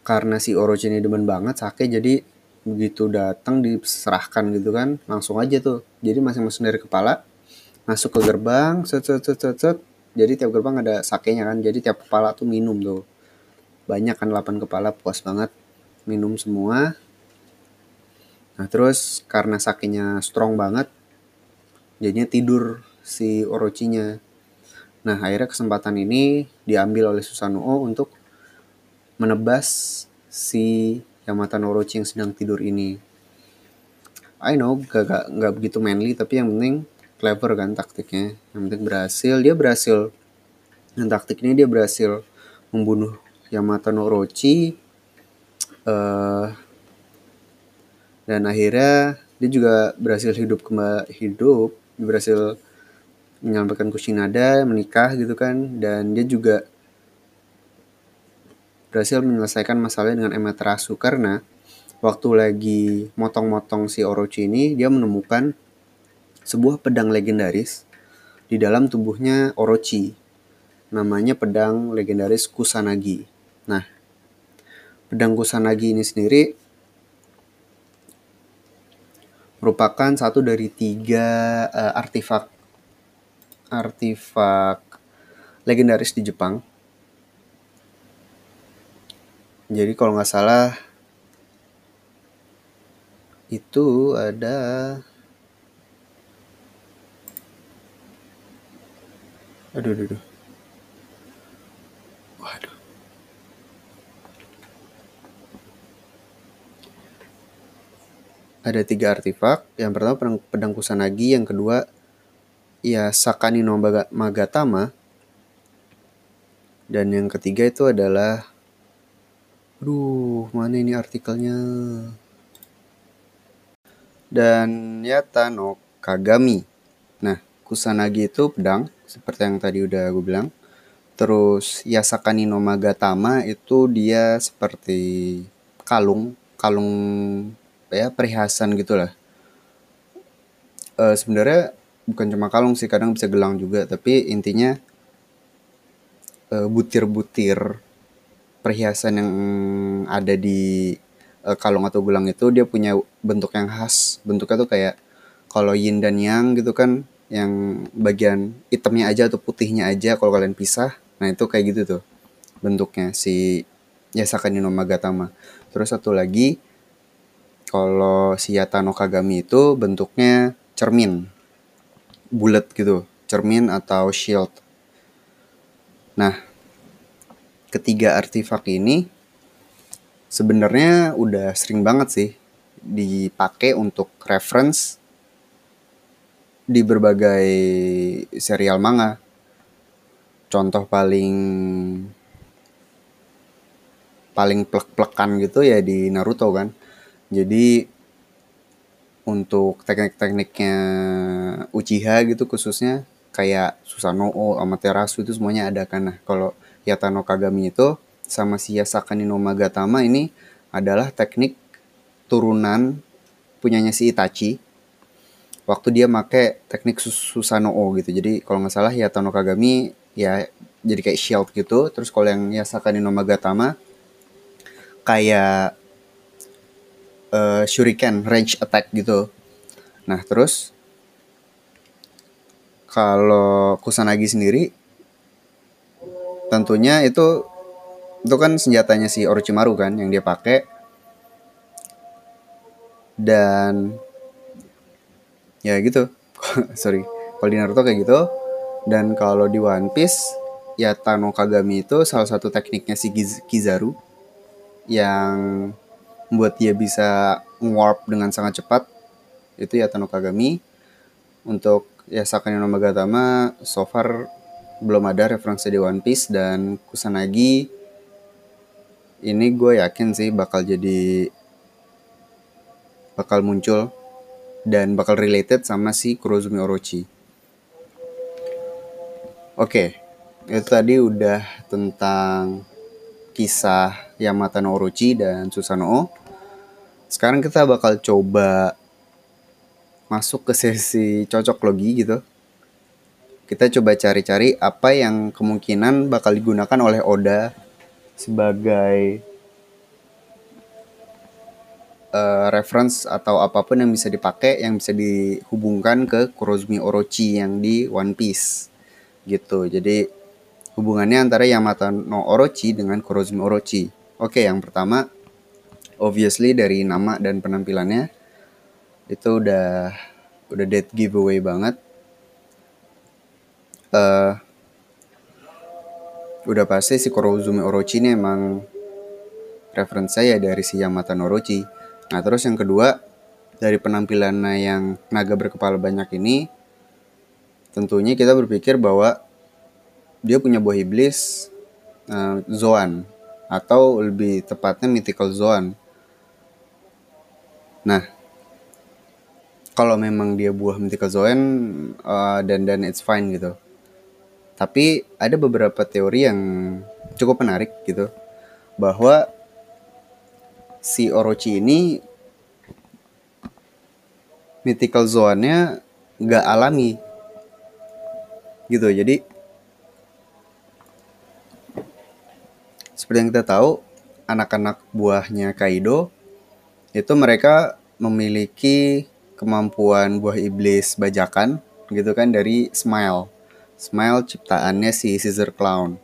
karena si Orochi ini demen banget sake jadi begitu datang diserahkan gitu kan langsung aja tuh jadi masing-masing dari kepala masuk ke gerbang set set set set, set. Jadi tiap gerbang ada sakenya kan jadi tiap kepala tuh minum tuh. Banyak kan 8 kepala puas banget. Minum semua. Nah terus karena sakenya strong banget jadinya tidur si Orochinya. Nah akhirnya kesempatan ini diambil oleh Susanoo untuk menebas si Yamata no Orochi yang sedang tidur ini. I know gak, gak, gak begitu manly tapi yang penting clever kan taktiknya. Yang penting berhasil dia berhasil. Dan taktik ini dia berhasil membunuh Yamata no Orochi uh, dan akhirnya dia juga berhasil hidup kembali hidup dia berhasil menyelamatkan Kushinada menikah gitu kan. Dan dia juga berhasil menyelesaikan masalahnya dengan Amaterasu karena waktu lagi motong-motong si Orochi ini dia menemukan sebuah pedang legendaris di dalam tubuhnya Orochi. Namanya pedang legendaris Kusanagi. Nah, pedang Kusanagi ini sendiri merupakan satu dari tiga uh, artefak artefak legendaris di Jepang. Jadi kalau nggak salah itu ada Aduh, aduh, aduh. Ada tiga artefak. Yang pertama pedang, Kusanagi, yang kedua ya Sakani no Magatama. Dan yang ketiga itu adalah Aduh, mana ini artikelnya? Dan Yata no Kagami. Nah, Kusanagi itu pedang seperti yang tadi udah gue bilang. Terus Yasakani no Magatama itu dia seperti kalung, kalung ya perhiasan gitulah. Uh, Sebenarnya bukan cuma kalung sih, kadang bisa gelang juga, tapi intinya eh, butir-butir perhiasan yang ada di uh, kalung atau gelang itu dia punya bentuk yang khas. Bentuknya tuh kayak kalau yin dan yang gitu kan yang bagian hitamnya aja atau putihnya aja kalau kalian pisah. Nah itu kayak gitu tuh bentuknya si Yasaka Nino Magatama. Terus satu lagi kalau si Yatano Kagami itu bentuknya cermin bulat gitu cermin atau shield. Nah ketiga artefak ini sebenarnya udah sering banget sih dipakai untuk reference di berbagai serial manga. Contoh paling paling plek-plekan gitu ya di Naruto kan. Jadi untuk teknik-tekniknya Uchiha gitu khususnya kayak Susanoo, Amaterasu itu semuanya ada kan. Nah, kalau Yatano Kagami itu sama si Yasaka no Magatama ini adalah teknik turunan punyanya si Itachi waktu dia make teknik Susanoo gitu. Jadi kalau nggak salah ya Tano Kagami ya jadi kayak shield gitu. Terus kalau yang Yasaka no Magatama kayak uh, shuriken range attack gitu. Nah, terus kalau Kusanagi sendiri tentunya itu itu kan senjatanya si Orochimaru kan yang dia pakai dan ya gitu. Sorry. Kalau di Naruto kayak gitu. Dan kalau di One Piece ya Tano Kagami itu salah satu tekniknya si Kizaru yang membuat dia bisa warp dengan sangat cepat. Itu ya Tano Kagami. Untuk ya Sakane no Magatama so far belum ada referensi di One Piece dan Kusanagi ini gue yakin sih bakal jadi bakal muncul dan bakal related sama si Kurozumi Orochi. Oke, okay, itu tadi udah tentang kisah Yamata no Orochi dan Susanoo. Sekarang kita bakal coba masuk ke sesi cocok logi gitu. Kita coba cari-cari apa yang kemungkinan bakal digunakan oleh Oda sebagai uh, reference atau apa pun yang bisa dipakai yang bisa dihubungkan ke Kurozumi Orochi yang di One Piece gitu. Jadi hubungannya antara Yamata no Orochi dengan Kurozumi Orochi. Oke, yang pertama obviously dari nama dan penampilannya itu udah udah dead giveaway banget. Uh, udah pasti si Kurozumi Orochi ini emang referensi saya dari si Yamata Orochi Nah terus yang kedua dari penampilannya yang naga berkepala banyak ini tentunya kita berpikir bahwa dia punya buah iblis uh, Zoan atau lebih tepatnya mythical Zoan. Nah, kalau memang dia buah mythical Zoan uh, dan dan it's fine gitu. Tapi ada beberapa teori yang cukup menarik gitu bahwa si Orochi ini mythical zone-nya nggak alami. Gitu jadi seperti yang kita tahu anak-anak buahnya Kaido itu mereka memiliki kemampuan buah iblis bajakan gitu kan dari Smile. Smile ciptaannya si Caesar Clown.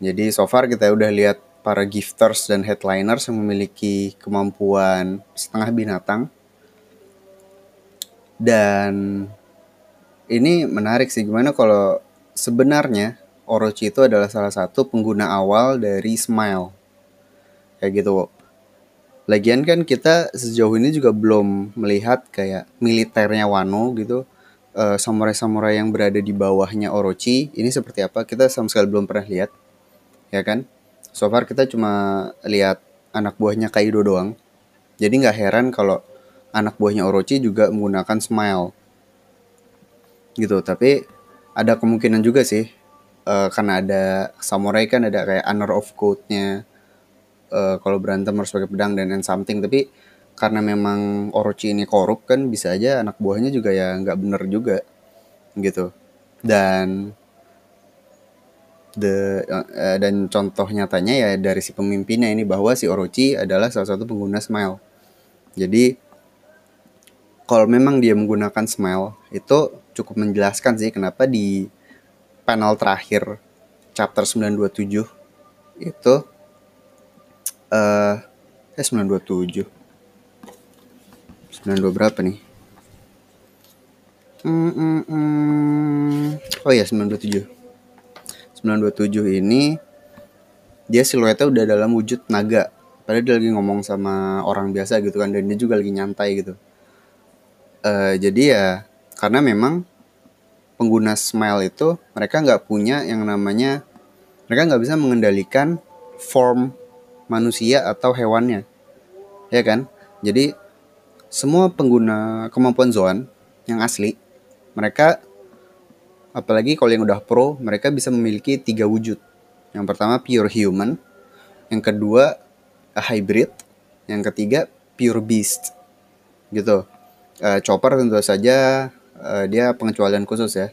Jadi so far kita udah lihat para gifters dan headliners yang memiliki kemampuan setengah binatang. Dan ini menarik sih gimana kalau sebenarnya Orochi itu adalah salah satu pengguna awal dari Smile. Kayak gitu. Lagian kan kita sejauh ini juga belum melihat kayak militernya Wano gitu. samurai samurai-samurai yang berada di bawahnya Orochi ini seperti apa kita sama sekali belum pernah lihat. Ya kan? So far kita cuma lihat anak buahnya Kaido doang. Jadi nggak heran kalau anak buahnya Orochi juga menggunakan smile. Gitu, tapi ada kemungkinan juga sih uh, karena ada samurai kan ada kayak honor of code-nya uh, kalau berantem harus pakai pedang dan and something tapi karena memang Orochi ini korup kan bisa aja anak buahnya juga ya nggak bener juga gitu dan the uh, dan contoh nyatanya ya dari si pemimpinnya ini bahwa si Orochi adalah salah satu pengguna Smile. Jadi kalau memang dia menggunakan smile itu cukup menjelaskan sih kenapa di panel terakhir chapter 927 itu eh uh, eh 927 92 berapa nih hmm, hmm, hmm. oh ya 927 927 ini dia siluetnya udah dalam wujud naga. Padahal dia lagi ngomong sama orang biasa gitu kan dan dia juga lagi nyantai gitu. Uh, jadi ya karena memang pengguna smile itu mereka nggak punya yang namanya mereka nggak bisa mengendalikan form manusia atau hewannya. Ya kan? Jadi semua pengguna kemampuan Zoan yang asli mereka apalagi kalau yang udah pro mereka bisa memiliki tiga wujud yang pertama pure human yang kedua a hybrid yang ketiga pure beast gitu uh, chopper tentu saja uh, dia pengecualian khusus ya.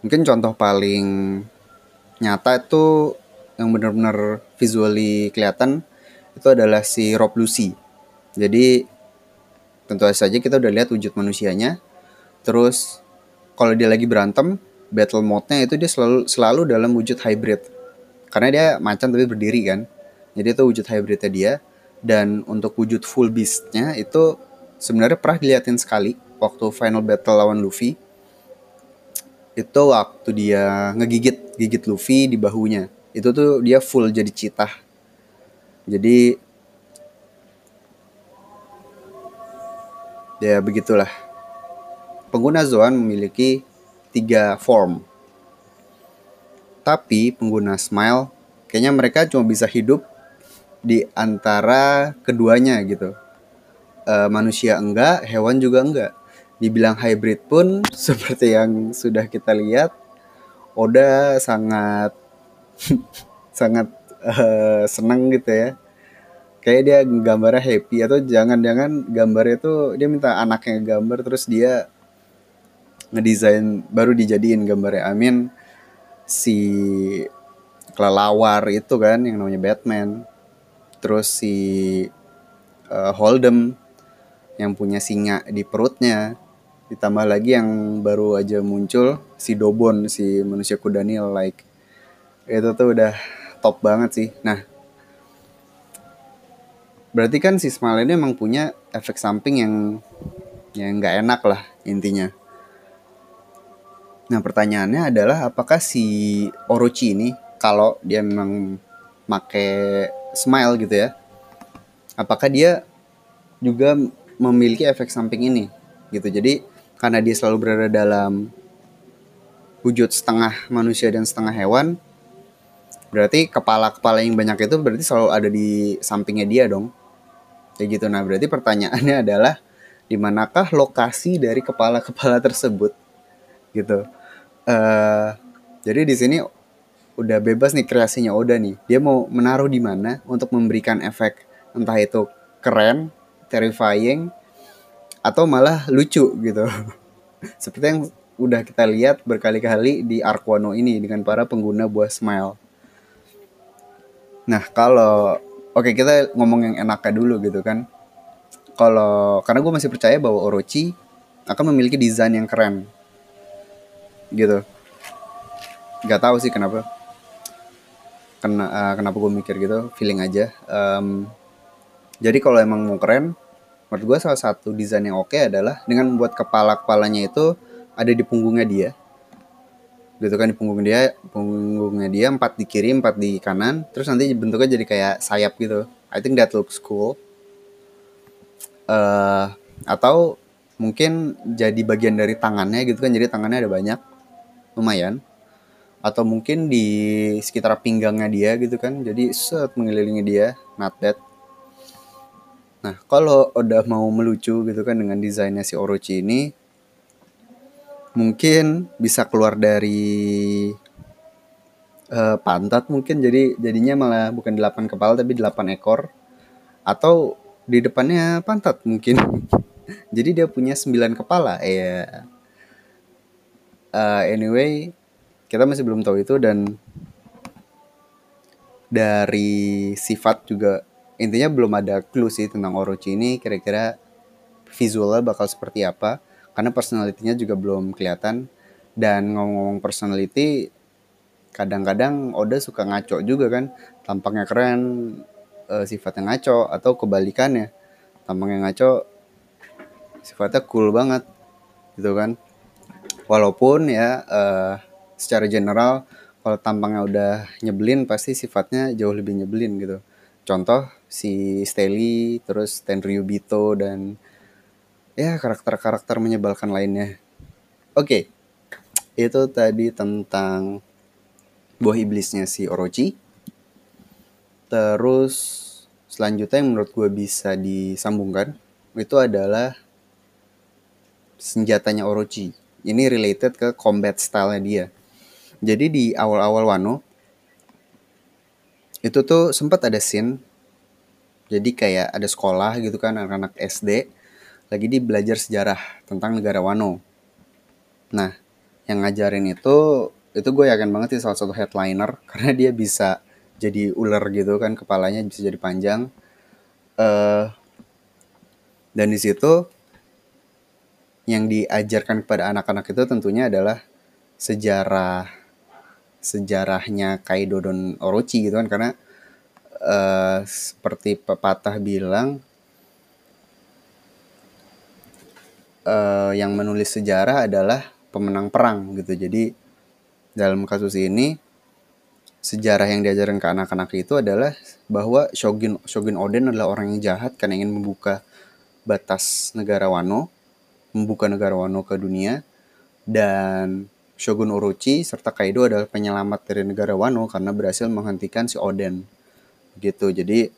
Mungkin contoh paling nyata itu yang benar-benar visually kelihatan itu adalah si Rob Lucy. Jadi tentu saja kita udah lihat wujud manusianya. Terus kalau dia lagi berantem, battle mode-nya itu dia selalu selalu dalam wujud hybrid. Karena dia macan tapi berdiri kan. Jadi itu wujud hybridnya dia. Dan untuk wujud full beast-nya itu sebenarnya pernah diliatin sekali waktu final battle lawan Luffy itu waktu dia ngegigit gigit Luffy di bahunya itu tuh dia full jadi citah jadi ya begitulah pengguna Zoan memiliki tiga form tapi pengguna Smile kayaknya mereka cuma bisa hidup di antara keduanya gitu uh, manusia enggak, hewan juga enggak. Dibilang hybrid pun seperti yang sudah kita lihat, Oda sangat sangat uh, senang gitu ya. Kayak dia gambarnya happy atau jangan-jangan gambarnya tuh dia minta anaknya gambar terus dia ngedesain baru dijadiin gambarnya. Amin si kelelawar itu kan yang namanya Batman. Terus si uh, Hold'em yang punya singa di perutnya ditambah lagi yang baru aja muncul si Dobon si manusia kuda Nil like itu tuh udah top banget sih nah berarti kan si Smile ini emang punya efek samping yang yang nggak enak lah intinya nah pertanyaannya adalah apakah si Orochi ini kalau dia memang make smile gitu ya apakah dia juga memiliki efek samping ini gitu? Jadi karena dia selalu berada dalam wujud setengah manusia dan setengah hewan berarti kepala-kepala yang banyak itu berarti selalu ada di sampingnya dia dong. Kayak gitu. Nah berarti pertanyaannya adalah di manakah lokasi dari kepala-kepala tersebut? Gitu uh, jadi di sini udah bebas nih kreasinya Oda nih dia mau menaruh di mana untuk memberikan efek entah itu keren terrifying atau malah lucu gitu. Seperti yang udah kita lihat berkali-kali di Arkwano ini dengan para pengguna buah Smile. Nah kalau oke kita ngomong yang enaknya dulu gitu kan. Kalau karena gue masih percaya bahwa Orochi akan memiliki desain yang keren gitu. Gak tahu sih kenapa. Kena, uh, kenapa gue mikir gitu, feeling aja. Um, jadi kalau emang mau keren, menurut gue salah satu desain yang oke adalah dengan membuat kepala-kepalanya itu ada di punggungnya dia. Gitu kan di punggung dia, punggungnya dia empat di kiri, empat di kanan, terus nanti bentuknya jadi kayak sayap gitu. I think that looks cool. Uh, atau mungkin jadi bagian dari tangannya gitu kan, jadi tangannya ada banyak, lumayan atau mungkin di sekitar pinggangnya dia gitu kan jadi set mengelilingi dia not that Nah, kalau udah mau melucu gitu kan dengan desainnya si Orochi ini mungkin bisa keluar dari uh, pantat mungkin jadi jadinya malah bukan 8 kepala tapi 8 ekor atau di depannya pantat mungkin. jadi dia punya 9 kepala. Ya. Uh, anyway, kita masih belum tahu itu dan dari sifat juga intinya belum ada clue sih tentang Orochi ini kira-kira visualnya bakal seperti apa karena personalitinya juga belum kelihatan. Dan ngomong-ngomong personality kadang-kadang Oda suka ngaco juga kan tampaknya keren uh, sifatnya ngaco atau kebalikannya. Tampaknya ngaco sifatnya cool banget gitu kan walaupun ya uh, secara general kalau tampangnya udah nyebelin pasti sifatnya jauh lebih nyebelin gitu. Contoh si Steli terus Tenryubito dan ya karakter-karakter menyebalkan lainnya. Oke okay. itu tadi tentang buah iblisnya si Orochi. Terus selanjutnya yang menurut gue bisa disambungkan itu adalah senjatanya Orochi ini related ke combat style-nya dia jadi di awal-awal Wano itu tuh sempat ada scene jadi kayak ada sekolah gitu kan anak-anak SD lagi di belajar sejarah tentang negara Wano. Nah, yang ngajarin itu itu gue yakin banget sih salah satu headliner karena dia bisa jadi ular gitu kan kepalanya bisa jadi panjang. Uh, dan di situ yang diajarkan kepada anak-anak itu tentunya adalah sejarah sejarahnya Kaido dan Orochi gitu kan. Karena uh, seperti pepatah bilang uh, yang menulis sejarah adalah pemenang perang gitu. Jadi dalam kasus ini sejarah yang diajarkan ke anak-anak itu adalah bahwa Shogun Shogun Oden adalah orang yang jahat karena ingin membuka batas negara Wano membuka negara Wano ke dunia dan Shogun Orochi serta Kaido adalah penyelamat dari negara Wano karena berhasil menghentikan si Oden. Gitu. Jadi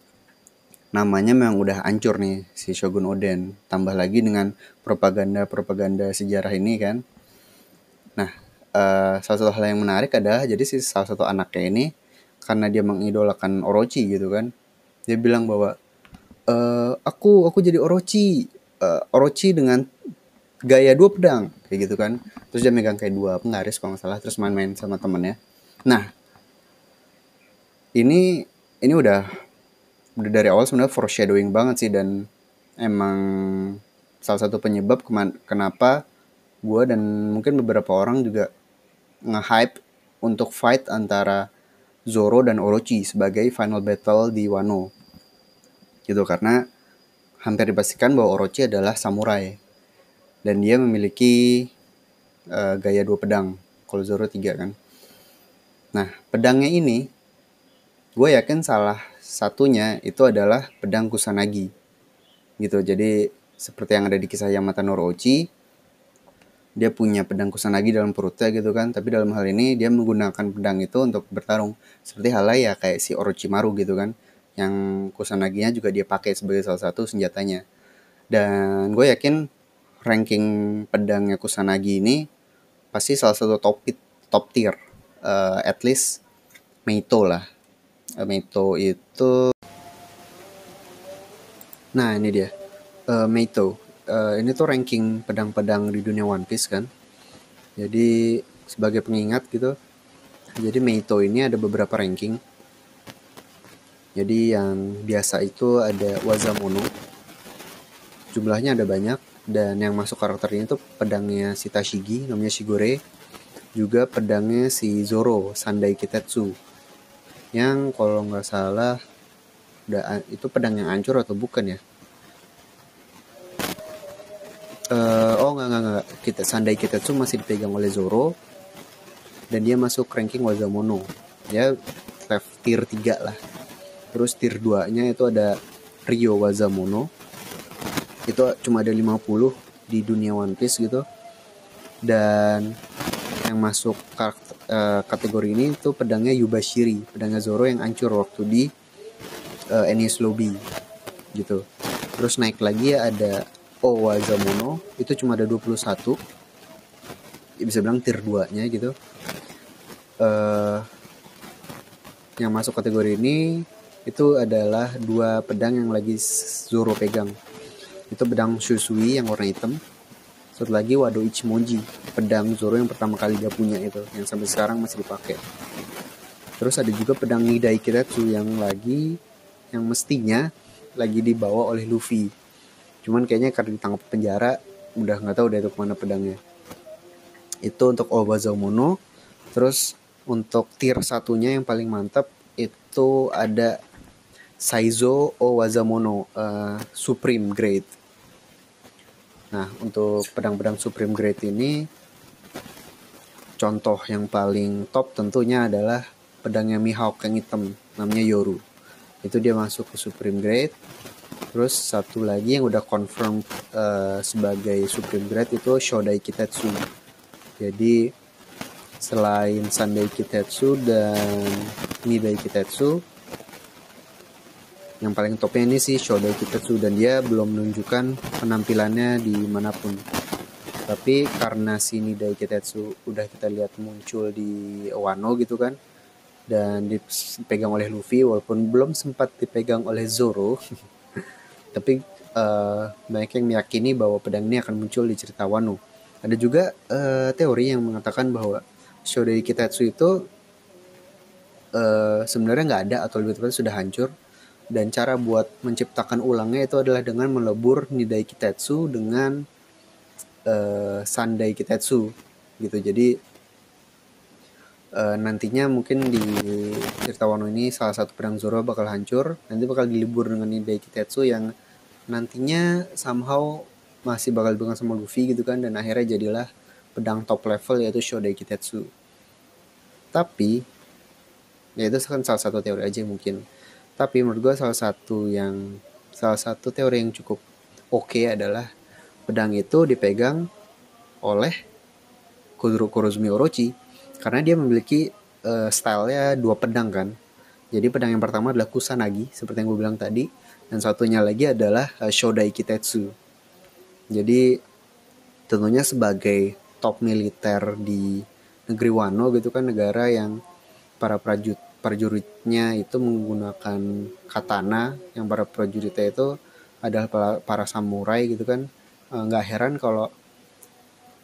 namanya memang udah hancur nih si Shogun Oden. Tambah lagi dengan propaganda-propaganda sejarah ini kan. Nah, uh, salah satu hal yang menarik adalah jadi si salah satu anaknya ini karena dia mengidolakan Orochi gitu kan. Dia bilang bahwa e, aku aku jadi Orochi. Uh, Orochi dengan gaya dua pedang kayak gitu kan. Terus dia megang kayak dua penggaris kalau nggak salah terus main-main sama temennya. Nah ini ini udah udah dari awal sebenarnya foreshadowing banget sih dan emang salah satu penyebab kenapa gue dan mungkin beberapa orang juga nge-hype untuk fight antara Zoro dan Orochi sebagai final battle di Wano. Gitu karena hampir dipastikan bahwa Orochi adalah samurai dan dia memiliki uh, gaya dua pedang. Kalau Zoro tiga kan? Nah pedangnya ini gue yakin salah satunya itu adalah pedang Kusanagi. Gitu. Jadi seperti yang ada di kisah Yamata Norochi dia punya pedang Kusanagi dalam perutnya gitu kan? Tapi dalam hal ini dia menggunakan pedang itu untuk bertarung. Seperti halnya ya kayak si Orochimaru gitu kan? Yang Kusanaginya juga dia pakai sebagai salah satu senjatanya. Dan gue yakin ranking pedangnya Kusanagi ini pasti salah satu top top tier uh, at least Meito lah. Uh, Meito itu nah ini dia. Uh, Meito. Uh, ini tuh ranking pedang-pedang di dunia One Piece kan? Jadi sebagai pengingat gitu jadi Meito ini ada beberapa ranking. Jadi yang biasa itu ada Wazamono. Jumlahnya ada banyak dan yang masuk karakternya itu pedangnya si Tashigi namanya Shigure. Juga pedangnya si Zoro Sandai Kitetsu. Yang kalau nggak salah udah itu pedang yang hancur atau bukan ya? Uh, oh nggak nggak nggak. Kita Sandai Kitetsu masih dipegang oleh Zoro. Dan dia masuk ranking Wazamono. Ya tier 3 lah. Terus tier 2 nya itu ada Ryo Wazamono itu cuma ada 50 di dunia One Piece gitu. Dan yang masuk uh, kategori ini itu pedangnya Yubashiri pedangnya Zoro yang hancur waktu di uh, Enies Lobby gitu. Terus naik lagi ya ada Owazamono itu cuma ada 21 ya bisa bilang tier 2 nya gitu. Uh, yang masuk kategori ini itu adalah dua pedang yang lagi Zoro pegang itu pedang Shusui yang warna hitam. Satu lagi Wado Ichimonji pedang Zoro yang pertama kali dia punya itu yang sampai sekarang masih dipakai. Terus ada juga pedang Nidai Kiretsu yang lagi yang mestinya lagi dibawa oleh Luffy. Cuman kayaknya karena ditangkap penjara udah nggak tahu deh itu ke mana pedangnya. Itu untuk Owazamono terus untuk tier satunya yang paling mantap itu ada Saizo Owazamono uh, Supreme Grade nah untuk pedang-pedang Supreme Grade ini contoh yang paling top tentunya adalah pedangnya Mihawk yang hitam namanya Yoru. Itu dia masuk ke Supreme Grade. Terus satu lagi yang udah confirm uh, sebagai Supreme Grade itu Shodai Kitetsu. Jadi selain Sandai Kitetsu dan Nidai Kitetsu yang paling topnya ini sih Shodai Kitetsu dan dia belum menunjukkan penampilannya di mana pun. Tapi karena si Nidai Kitetsu udah kita lihat muncul di Wano gitu kan dan dipegang oleh Luffy walaupun belum sempat dipegang oleh Zoro tapi uh, banyak yang meyakini bahwa pedang ini akan muncul di cerita Wano. Ada juga uh, teori yang mengatakan bahwa Shodai Kitetsu itu uh, sebenarnya nggak ada atau lebih tepatnya sudah hancur dan cara buat menciptakan ulangnya itu adalah dengan melebur Nidai Kitetsu dengan uh, Sandai Kitetsu gitu jadi uh, nantinya mungkin di cerita Wano ini salah satu pedang Zoro bakal hancur nanti bakal dilibur dengan Nidai Kitetsu yang nantinya somehow masih bakal dipegang sama Luffy gitu kan dan akhirnya jadilah pedang top level yaitu Shodai Kitetsu. Tapi ya itu kan salah satu teori aja mungkin. Tapi menurut gue salah satu yang salah satu teori yang cukup oke okay adalah pedang itu dipegang oleh Kurozumi Orochi. Karena dia memiliki uh, stylenya dua pedang kan. Jadi pedang yang pertama adalah Kusanagi seperti yang gue bilang tadi. Dan satunya lagi adalah uh, Shodai Kitetsu. Jadi tentunya sebagai top militer di negeri Wano gitu kan negara yang para prajurit prajuritnya itu menggunakan katana yang para prajuritnya itu adalah para, samurai gitu kan. E, nggak heran kalau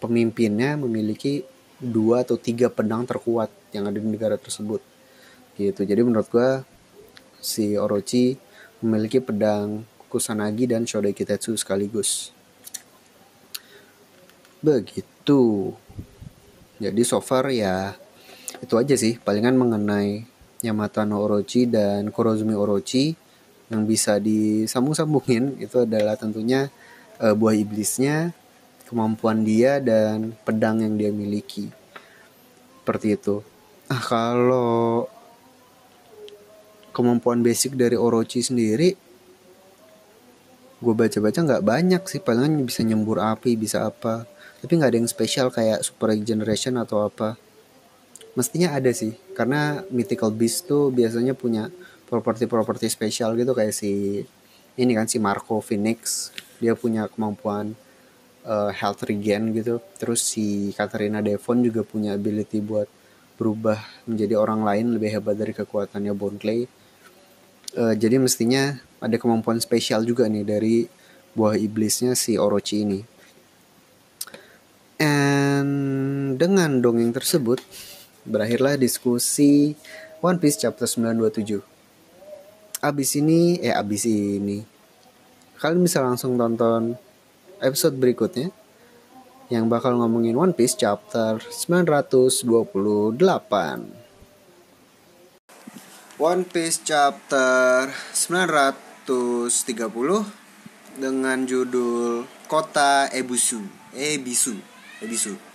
pemimpinnya memiliki dua atau tiga pedang terkuat yang ada di negara tersebut gitu. Jadi menurut gua si Orochi memiliki pedang Kusanagi dan Shodai Kitetsu sekaligus. Begitu. Jadi so far ya itu aja sih palingan mengenai Yamata no Orochi dan Kurozumi Orochi yang bisa disambung-sambungin itu adalah tentunya uh, buah iblisnya, kemampuan dia dan pedang yang dia miliki. Seperti itu. Ah kalau kemampuan basic dari Orochi sendiri gue baca-baca nggak banyak sih palingan bisa nyembur api bisa apa tapi nggak ada yang spesial kayak Super Generation atau apa mestinya ada sih karena Mythical Beast tuh biasanya punya properti-properti spesial gitu kayak si ini kan si Marco Phoenix. Dia punya kemampuan uh, health regen gitu. Terus si Katarina Devon juga punya ability buat berubah menjadi orang lain lebih hebat dari kekuatannya Bone Clay uh, jadi mestinya ada kemampuan spesial juga nih dari buah iblisnya si Orochi ini. And dengan dongeng tersebut, berakhirlah diskusi One Piece chapter 927. Abis ini, eh abis ini, kalian bisa langsung tonton episode berikutnya yang bakal ngomongin One Piece chapter 928. One Piece chapter 930 dengan judul Kota Ebusu. Ebisu. Ebisu.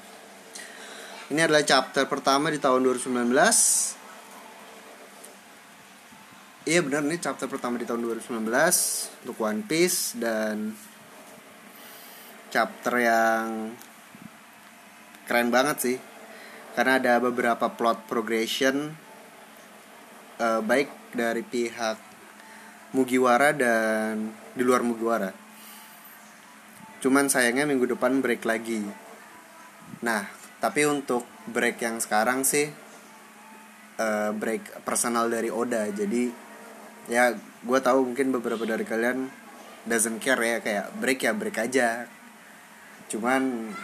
Ini adalah chapter pertama di tahun 2019. Iya benar nih chapter pertama di tahun 2019 untuk One Piece dan chapter yang keren banget sih karena ada beberapa plot progression uh, baik dari pihak Mugiwara dan di luar Mugiwara. Cuman sayangnya minggu depan break lagi Nah, tapi untuk break yang sekarang sih uh, break personal dari Oda. Jadi ya gue tahu mungkin beberapa dari kalian doesn't care ya kayak break ya break aja. Cuman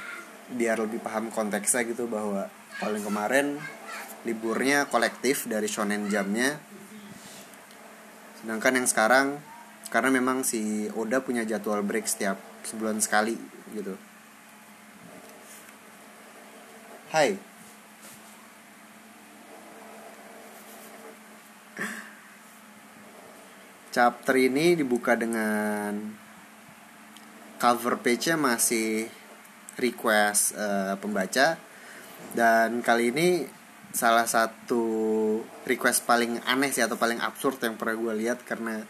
biar lebih paham konteksnya gitu bahwa paling kemarin liburnya kolektif dari Shonen Jamnya. Sedangkan yang sekarang karena memang si Oda punya jadwal break setiap sebulan sekali gitu Hai. Chapter ini dibuka dengan cover page-nya masih request uh, pembaca. Dan kali ini salah satu request paling aneh sih atau paling absurd yang pernah gue lihat karena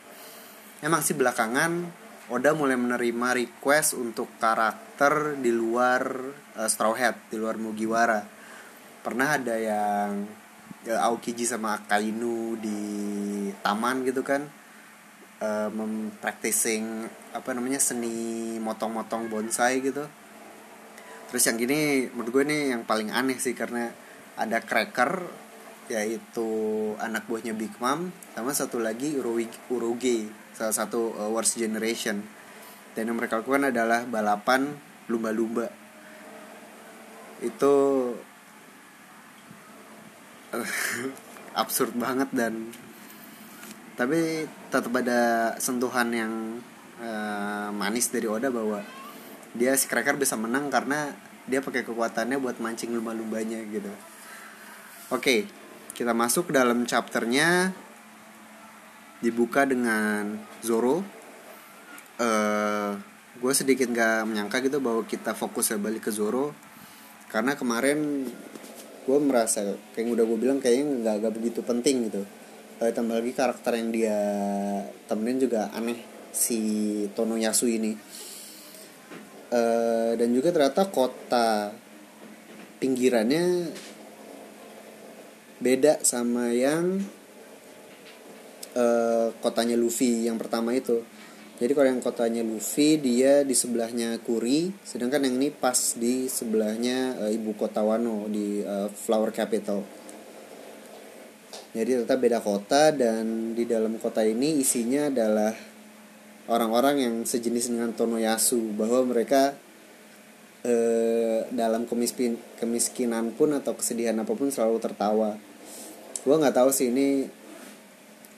emang sih belakangan Oda mulai menerima request untuk karakter di luar uh, Straw Hat, di luar Mugiwara. Pernah ada yang uh, Aokiji sama Akainu di taman gitu kan uh, mempracticing apa namanya seni motong-motong bonsai gitu terus yang gini menurut gue nih yang paling aneh sih karena ada cracker yaitu anak buahnya Big Mom sama satu lagi Uruge salah satu uh, worst generation dan yang mereka lakukan adalah balapan lumba-lumba itu absurd banget dan tapi tetap ada sentuhan yang uh, manis dari Oda bahwa dia si Cracker bisa menang karena dia pakai kekuatannya buat mancing lumba-lumbanya gitu. Oke, kita masuk ke dalam chapternya. Dibuka dengan Zoro. Uh, gue sedikit gak menyangka gitu bahwa kita fokus balik ke Zoro. Karena kemarin gue merasa kayak udah gue bilang kayaknya nggak gak begitu penting gitu. Uh, tambah lagi karakter yang dia temenin juga aneh si Tono Yasu ini. Uh, dan juga ternyata kota pinggirannya beda sama yang uh, kotanya Luffy yang pertama itu jadi kalau yang kotanya Luffy dia di sebelahnya Kuri sedangkan yang ini pas di sebelahnya uh, ibu kota Wano di uh, Flower Capital jadi tetap beda kota dan di dalam kota ini isinya adalah orang-orang yang sejenis dengan Tonoyasu bahwa mereka eh, dalam kemiskin kemiskinan pun atau kesedihan apa pun selalu tertawa. Gue nggak tahu sih ini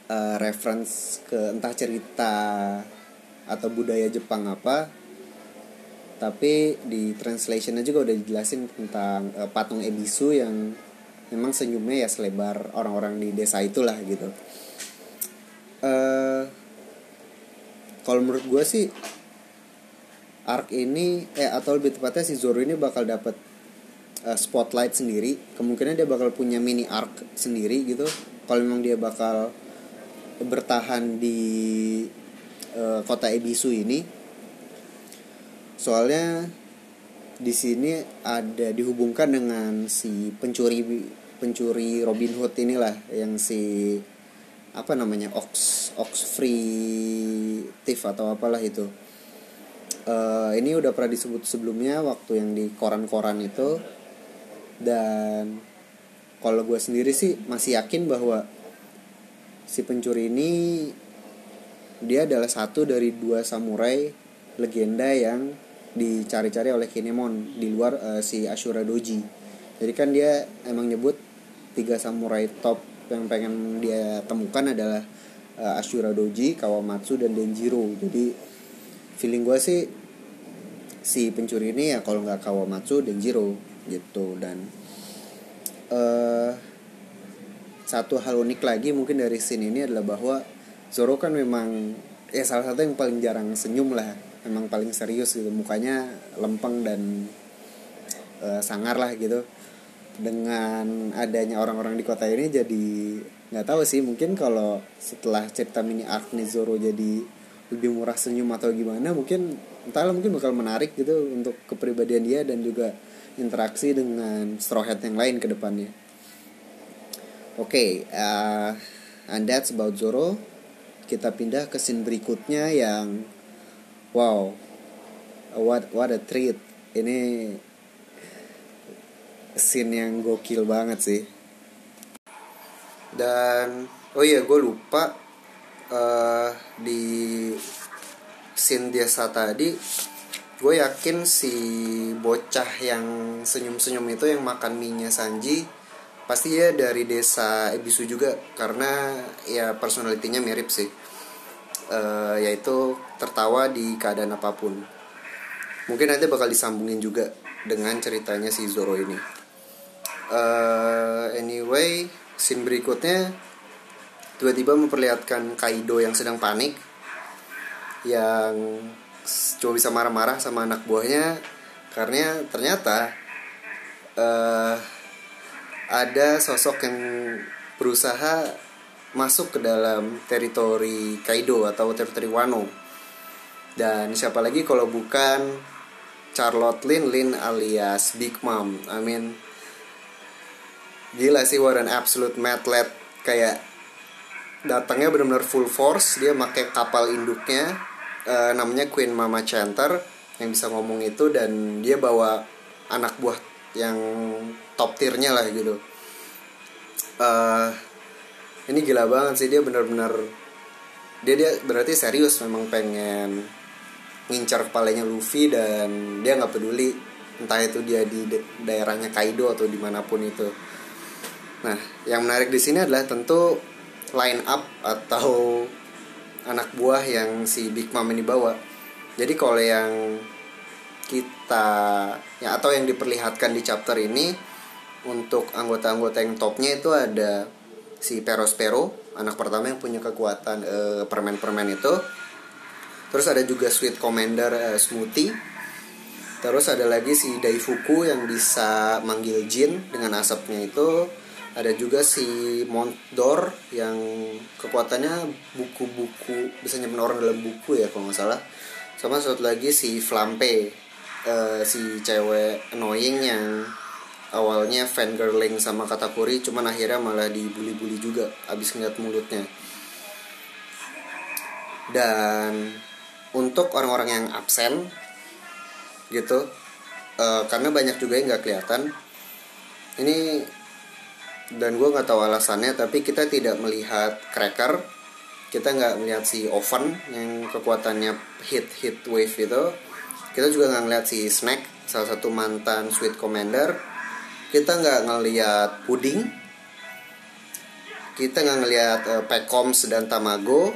eh, reference ke entah cerita atau budaya Jepang apa tapi di translationnya juga udah dijelasin tentang uh, patung Ebisu yang memang senyumnya ya selebar orang-orang di desa itulah gitu. Uh, kalau menurut gue sih arc ini eh atau lebih tepatnya si Zoro ini bakal dapat uh, spotlight sendiri kemungkinan dia bakal punya mini arc sendiri gitu. Kalau memang dia bakal bertahan di uh, kota Ebisu ini. Soalnya di sini ada dihubungkan dengan si pencuri pencuri Robin Hood inilah yang si apa namanya Ox Ox Free Thief atau apalah itu. Uh, ini udah pernah disebut sebelumnya waktu yang di koran-koran itu dan kalau gue sendiri sih masih yakin bahwa si pencuri ini dia adalah satu dari dua samurai legenda yang dicari-cari oleh Kinemon di luar uh, si Ashura Doji. Jadi kan dia emang nyebut tiga samurai top yang pengen dia temukan adalah uh, Ashura Doji, Kawamatsu dan Denjiro. Jadi feeling gue sih si pencuri ini ya kalau nggak Kawamatsu Denjiro gitu. Dan uh, satu hal unik lagi mungkin dari scene ini adalah bahwa Zoro kan memang ya salah satu yang paling jarang senyum lah memang paling serius gitu. Mukanya lempeng dan uh, sangar lah gitu. Dengan adanya orang-orang di kota ini jadi nggak tahu sih mungkin kalau setelah cerita mini arc nih Zoro jadi lebih murah senyum atau gimana mungkin entahlah mungkin bakal menarik gitu untuk kepribadian dia dan juga interaksi dengan Straw Hat yang lain ke depannya. Oke, okay, uh, and that's about Zoro. Kita pindah ke scene berikutnya yang wow, what what a treat. Ini scene yang gokil banget sih dan oh iya gue lupa uh, di scene desa tadi gue yakin si bocah yang senyum-senyum itu yang makan minyak Sanji pasti ya dari desa Ebisu juga karena ya personalitinya mirip sih. Uh, yaitu tertawa di keadaan apa pun. Mungkin nanti bakal disambungin juga dengan ceritanya si Zoro ini. Uh, anyway scene berikutnya tiba-tiba memperlihatkan Kaido yang sedang panik yang cuma bisa marah-marah sama anak buahnya karena ternyata uh, ada sosok yang berusaha masuk ke dalam teritori Kaido atau teritori Wano. Dan siapa lagi kalau bukan Charlotte Lin Lin alias Big Mom. I mean gila sih an absolute madlet kayak datangnya benar-benar full force dia pakai kapal induknya uh, namanya Queen Mama Chanter yang bisa ngomong itu dan dia bawa anak buah yang top tiernya lah gitu. Uh, ini gila banget sih dia benar-benar dia dia berarti serius memang pengen ngincar kepalanya Luffy dan dia nggak peduli entah itu dia di daerahnya Kaido atau di mana pun itu. Nah yang menarik di sini adalah tentu line up atau anak buah yang si Big Mom ini bawa. Jadi kalau yang kita ya atau yang diperlihatkan di chapter ini untuk anggota-anggota yang topnya itu ada si Perospero anak pertama yang punya kekuatan permen permen-permen itu. Terus ada juga Sweet Commander uh, Smoothie. Terus ada lagi si Daifuku yang bisa manggil Jin dengan asapnya itu ada juga si Montdor yang kekuatannya buku-buku bisa nyimpen orang dalam buku ya kalau nggak salah. Sama satu lagi si Flampe uh, si cewek annoying yang awalnya fangirling sama Katakuri cuman akhirnya malah dibully-bully juga abis ngeliat mulutnya. Dan untuk orang-orang yang absen gitu uh, karena banyak juga yang nggak kelihatan ini dan gue nggak tahu alasannya tapi kita tidak melihat cracker. Kita nggak melihat si oven yang kekuatannya hit hit wave itu. Kita juga nggak ngeliat si snack salah satu mantan sweet commander. Kita nggak ngeliat puding. Kita nggak ngeliat uh, pekoms dan tamago.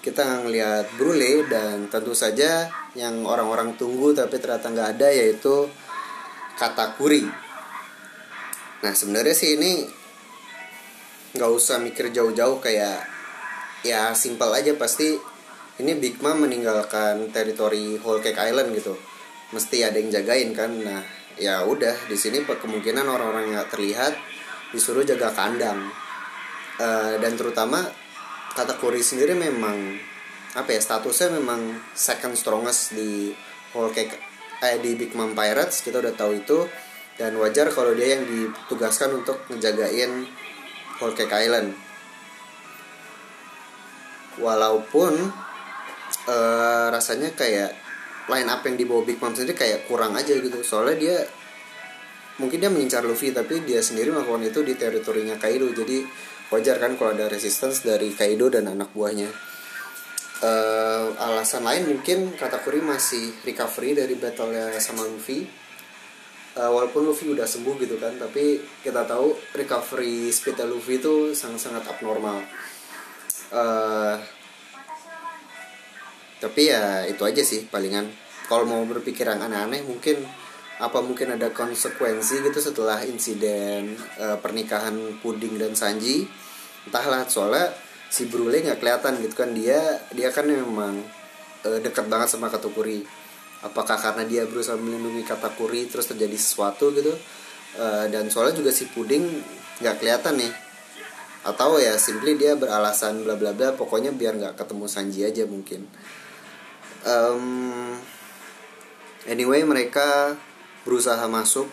Kita ngelihat Brule dan tentu saja yang orang-orang tunggu tapi ternyata nggak ada yaitu Katakuri. Nah sebenarnya sih ini nggak usah mikir jauh-jauh kayak ya simpel aja pasti ini Big Mom meninggalkan teritori Whole Cake Island gitu. Mesti ada yang jagain kan. Nah ya udah di sini kemungkinan orang-orang yang terlihat disuruh jaga kandang. Uh, dan terutama kata Kuri sendiri memang apa ya statusnya memang second strongest di whole cake eh di Big Mom Pirates kita udah tahu itu dan wajar kalau dia yang ditugaskan untuk ngejagain whole cake island. Walaupun uh, rasanya kayak line up yang dibawa Big Mom sendiri kayak kurang aja gitu. Soalnya dia mungkin dia mengincar Luffy tapi dia sendiri melakukan itu di teritorinya Kaido. Jadi wajar kan kalau ada resistance dari Kaido dan anak buahnya. Uh, alasan lain mungkin Katakuri masih recovery dari battle sama Luffy uh, walaupun Luffy udah sembuh gitu kan tapi kita tahu recovery speed Luffy itu sangat-sangat abnormal. Uh, tapi ya itu aja sih palingan. Kalau mau berpikiran aneh-aneh mungkin apa mungkin ada konsekuensi gitu setelah insiden uh, pernikahan Puding dan Sanji. Entahlah soalnya si Brule nggak kelihatan gitu kan. Dia dia kan memang uh, dekat banget sama Katakuri apakah karena dia berusaha melindungi Katakuri terus terjadi sesuatu gitu uh, dan soalnya juga si Puding nggak kelihatan nih. Atau ya simply dia beralasan bla bla bla pokoknya biar nggak ketemu Sanji aja mungkin. Um, anyway mereka berusaha masuk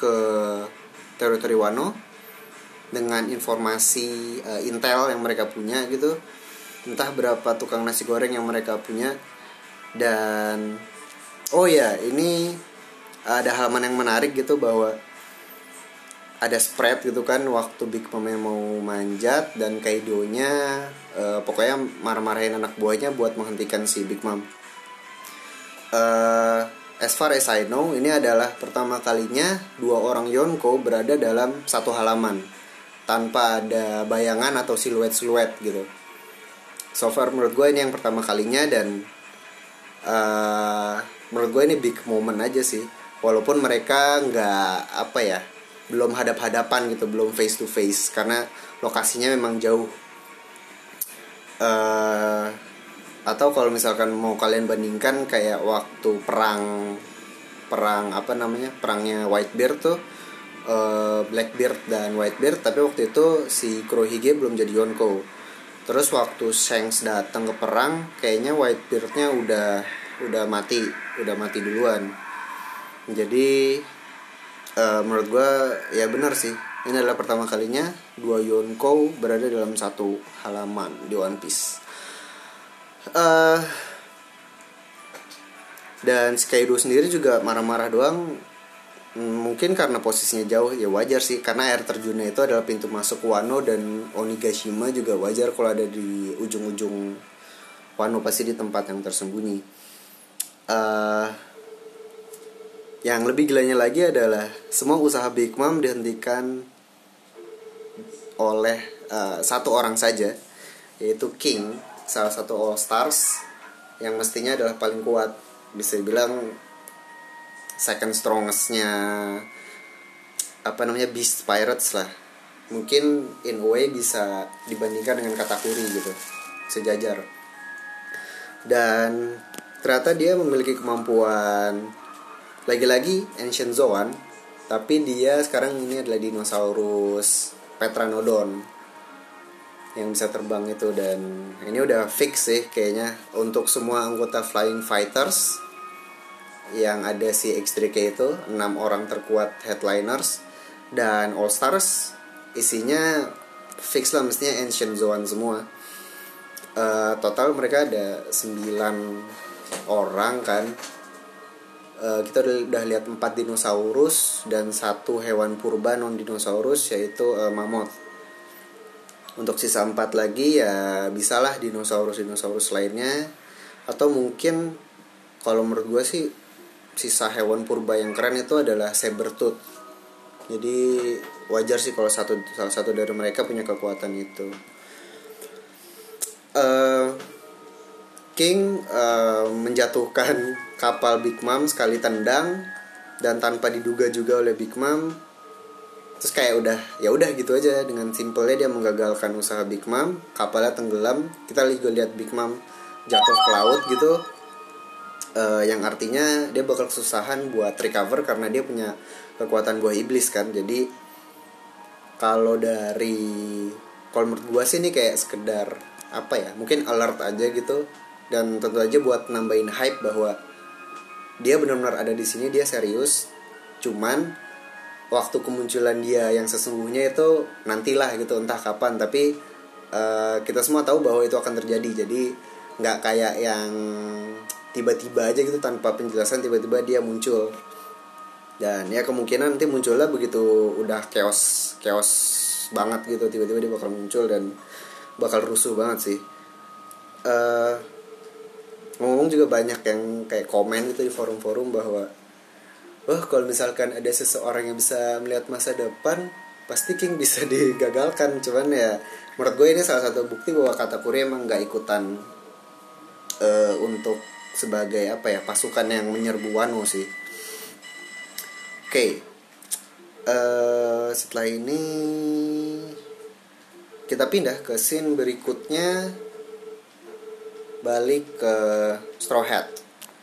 ke teritori Wano dengan informasi uh, intel yang mereka punya gitu. Entah berapa tukang nasi goreng yang mereka punya dan oh ya ini ada halaman yang menarik gitu bahwa ada spread gitu kan waktu Big Mom mau manjat dan Kaido-nya uh, pokoknya marah-marahin anak buahnya buat menghentikan si Big Mom. Uh, as far as I know, ini adalah pertama kalinya dua orang Yonko berada dalam satu halaman tanpa ada bayangan atau siluet-siluet gitu. so far menurut gue ini yang pertama kalinya dan uh, menurut gue ini big moment aja sih. Walaupun mereka nggak apa ya belum hadap-hadapan gitu belum face to face karena lokasinya memang jauh. Uh, atau kalau misalkan mau kalian bandingkan kayak waktu perang perang apa namanya perangnya Whitebeard tuh uh, Blackbeard dan Whitebeard tapi waktu itu si Kurohige belum jadi Yonko terus waktu Shanks datang ke perang kayaknya Whitebeardnya udah udah mati udah mati duluan. Jadi uh, menurut gue ya benar sih. Ini adalah pertama kalinya dua Yonko berada dalam satu halaman di One Piece. Uh, dan Skaido sendiri juga marah-marah doang. Mungkin karena posisinya jauh ya wajar sih. Karena air terjunnya itu adalah pintu masuk Wano dan Onigashima juga wajar kalau ada di ujung-ujung Wano pasti di tempat yang tersembunyi uh, yang lebih gilanya lagi adalah semua usaha Big Mom dihentikan oleh uh, satu orang saja yaitu King salah satu All Stars yang mestinya adalah paling kuat. Bisa dibilang second strongestnya apa namanya Beast Pirates lah. Mungkin in a way bisa dibandingkan dengan Katakuri gitu sejajar. Dan ternyata dia memiliki kemampuan lagi-lagi Ancient Zoan tapi dia sekarang ini adalah dinosaurus Petranodon yang bisa terbang itu dan ini udah fix sih kayaknya untuk semua anggota Flying Fighters yang ada si X3K itu enam orang terkuat headliners dan All Stars isinya fix lah mestinya Ancient Zoan semua. Uh, total mereka ada 9 orang kan. Uh, kita udah, udah lihat empat dinosaurus dan satu hewan purba non dinosaurus yaitu uh, mammoth. Untuk sisa empat lagi ya bisalah dinosaurus dinosaurus lainnya. Atau mungkin kalau menurut gue sih sisa hewan purba yang keren itu adalah sabertooth. Jadi wajar sih kalau satu salah satu dari mereka punya kekuatan itu. Uh, King uh, menjatuhkan kapal Big Mom sekali tendang dan tanpa diduga juga oleh Big Mom. Terus kayak udah ya udah gitu aja. Dengan simpelnya dia menggagalkan usaha Big Mom. Kapalnya tenggelam. Kita juga lihat Big Mom jatuh ke laut gitu. Uh, yang artinya dia bakal kesusahan buat recover karena dia punya kekuatan buah iblis kan. Jadi kalau dari kalau menurut gue sih ini kayak sekedar apa ya mungkin alert aja gitu dan tentu aja buat nambahin hype bahwa dia benar-benar ada di sini dia serius. Cuman waktu kemunculan dia yang sesungguhnya itu nantilah gitu entah kapan. Tapi uh, kita semua tahu bahwa itu akan terjadi. Jadi nggak kayak yang tiba-tiba aja gitu tanpa penjelasan tiba-tiba dia muncul. Dan ya kemungkinan nanti munculnya begitu udah chaos chaos banget gitu tiba-tiba dia bakal muncul dan bakal rusuh banget sih. Uh, ngomong juga banyak yang kayak komen gitu di forum-forum bahwa oh kalau misalkan ada seseorang yang bisa melihat masa depan pasti King bisa digagalkan cuman ya menurut gue ini salah satu bukti bahwa kata Kuri emang nggak ikutan uh, untuk sebagai apa ya pasukan yang menyerbu Wano sih. Oke, okay. uh, eh, setelah ini kita pindah ke scene berikutnya balik ke Straw Hat.